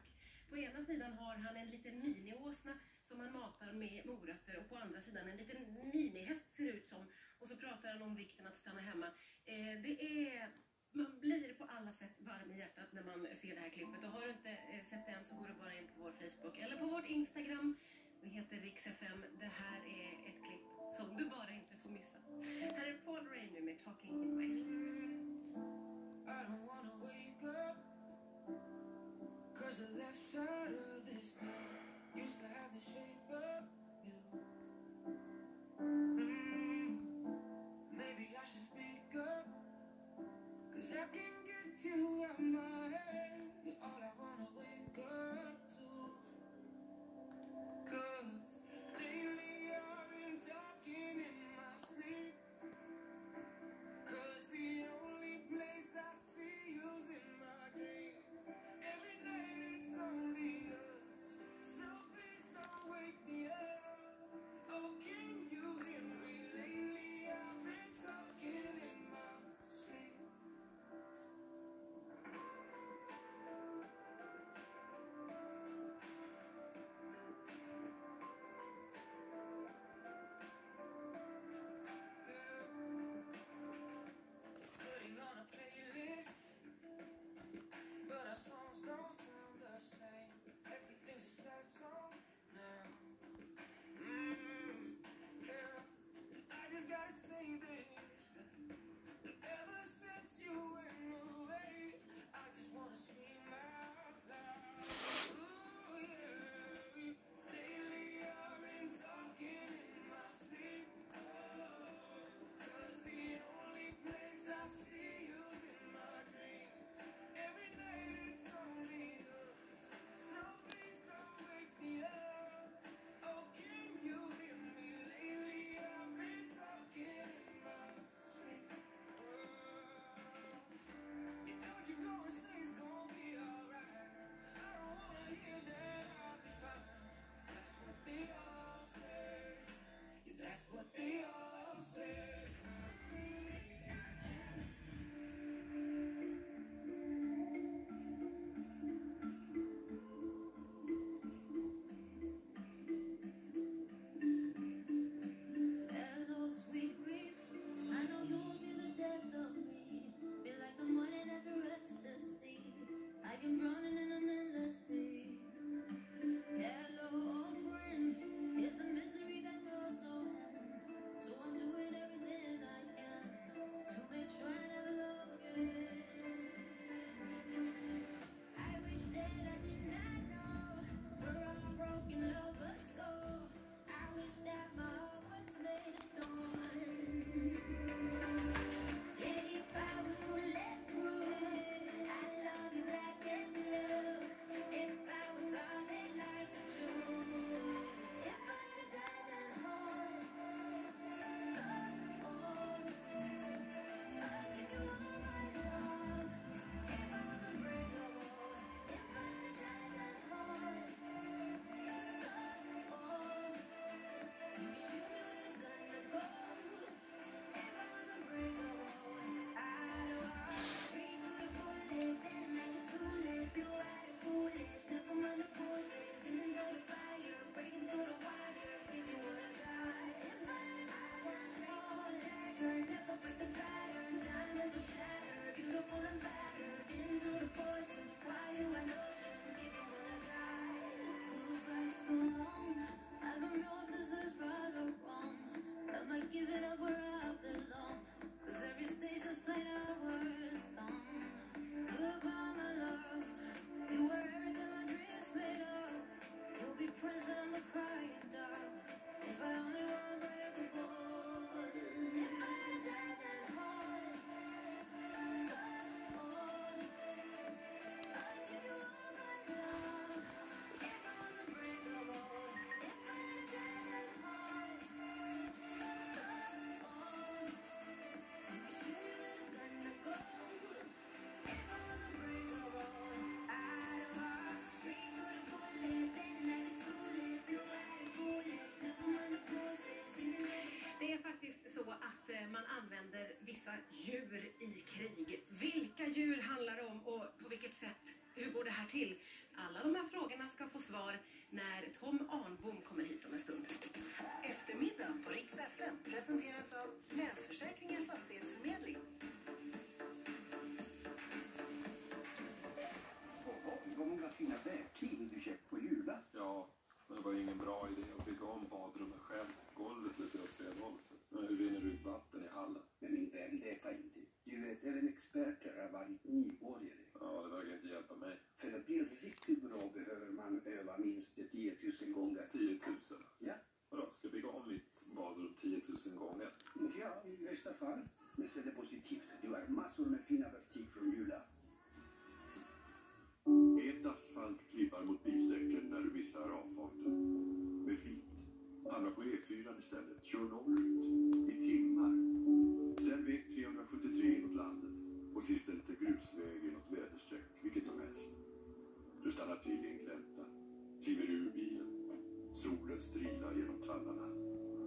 Speaker 23: På ena sidan har han en liten miniåsna som han matar med morötter och på andra sidan en liten minihäst ser det ut som. Och så pratar han om vikten att stanna hemma. Eh, det är man blir på alla sätt varm i hjärtat när man ser det här klippet. Och har du inte sett det än så går du bara in på vår Facebook eller på vårt Instagram vi heter Riks FM. Det här är ett klipp som du bara inte får missa. Här är Paul Rainer med Talking in My sleep.
Speaker 1: I don't wanna wake up. Cause I can't get you out my head You're all I wanna wake up with the pattern, diamonds will shatter, beautiful and bad. krig. Vilka djur handlar det om och på vilket sätt? Hur går det här till? Alla de här frågorna ska få svar
Speaker 23: när Tom Arnbom kommer hit om en stund.
Speaker 34: Eftermiddag på Rix FM presenteras av Länsförsäkringar Fastighetsförmedling.
Speaker 15: Vad många fina verktyg du köpt på Jula.
Speaker 35: Ja, men det var ju ingen bra idé att bygga om badrummet själv. Golvet slutar jag spela roll, så nu rinner det ut vatten
Speaker 15: experter har varit nybörjare.
Speaker 35: Ja, det verkar inte hjälpa mig.
Speaker 15: För att bli riktigt bra behöver man öva minst 10 000 gånger.
Speaker 35: 10 000?
Speaker 15: Ja.
Speaker 35: Vadå, ska jag bygga om mitt badrum 10 000 gånger?
Speaker 15: Ja, i värsta fall. Men se det positivt. Du har massor med fina verktyg från Jula.
Speaker 18: Ett asfalt klibbar mot bildäcken när du missar avfarten. Med flit. Hamna på E4 istället. Kör norrut. standardarna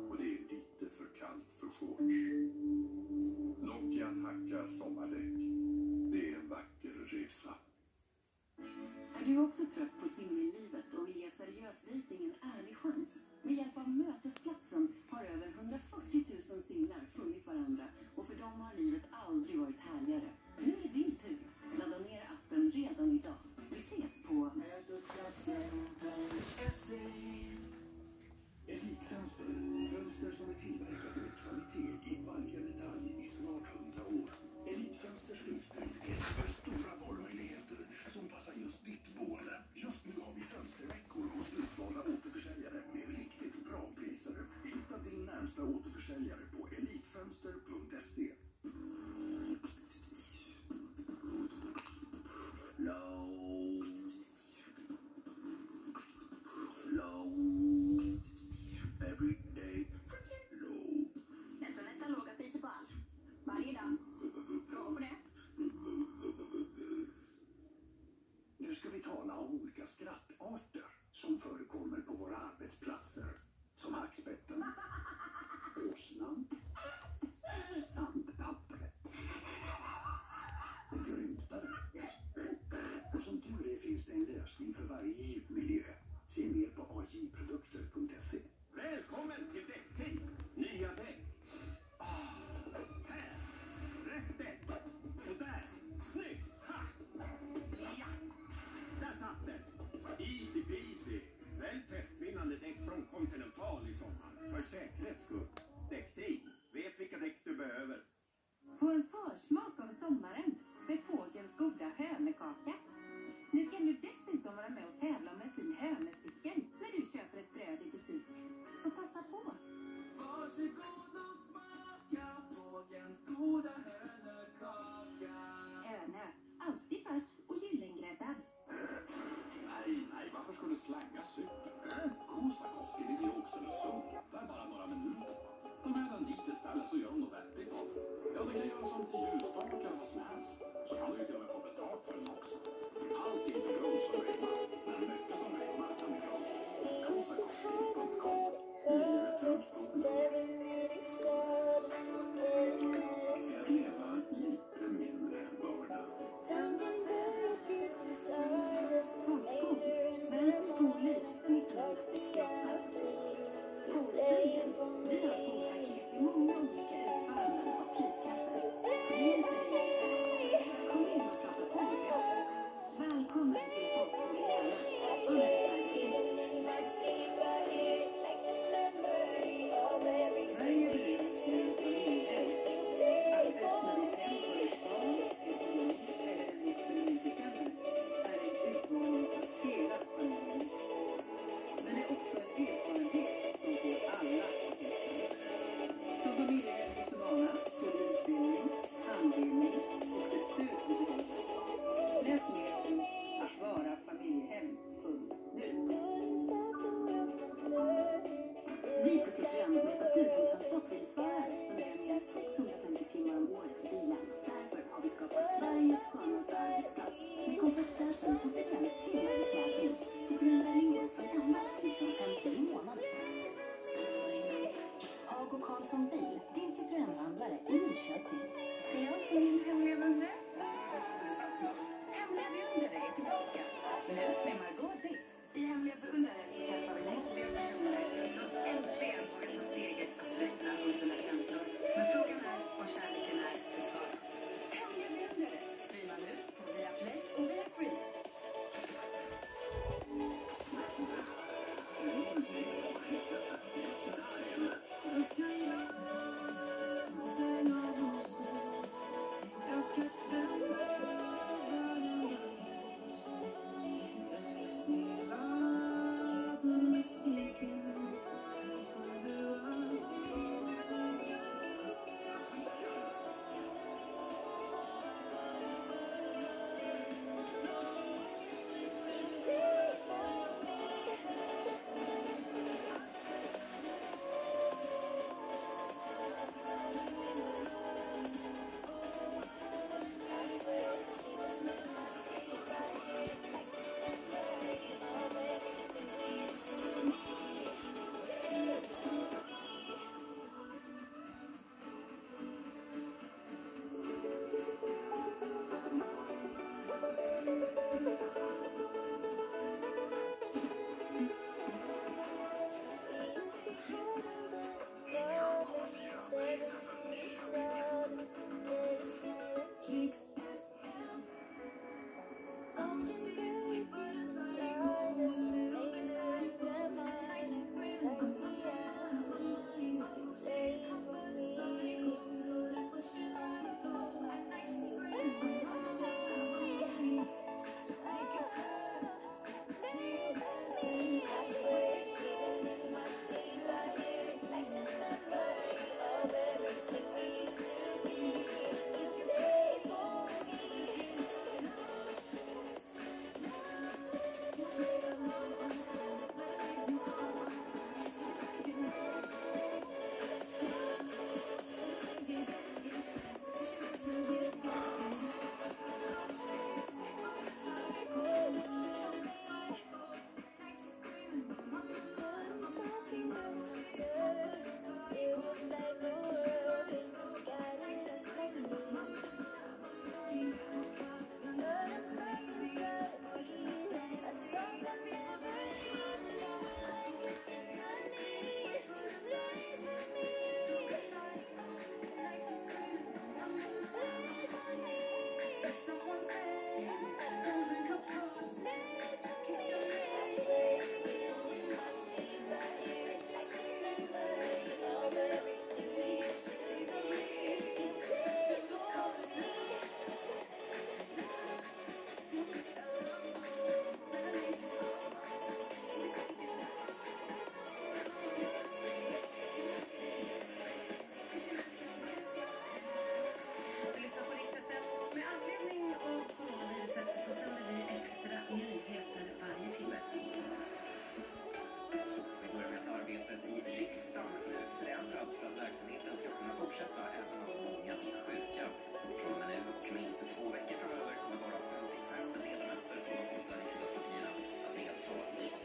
Speaker 18: och det är lite för kallt för shorts. Nokian hackar sommardäck. Det är en vacker resa.
Speaker 17: Är du också trött på singellivet och vill ge seriös dejting en ärlig chans? Med hjälp av Mötesplatsen har över
Speaker 8: 150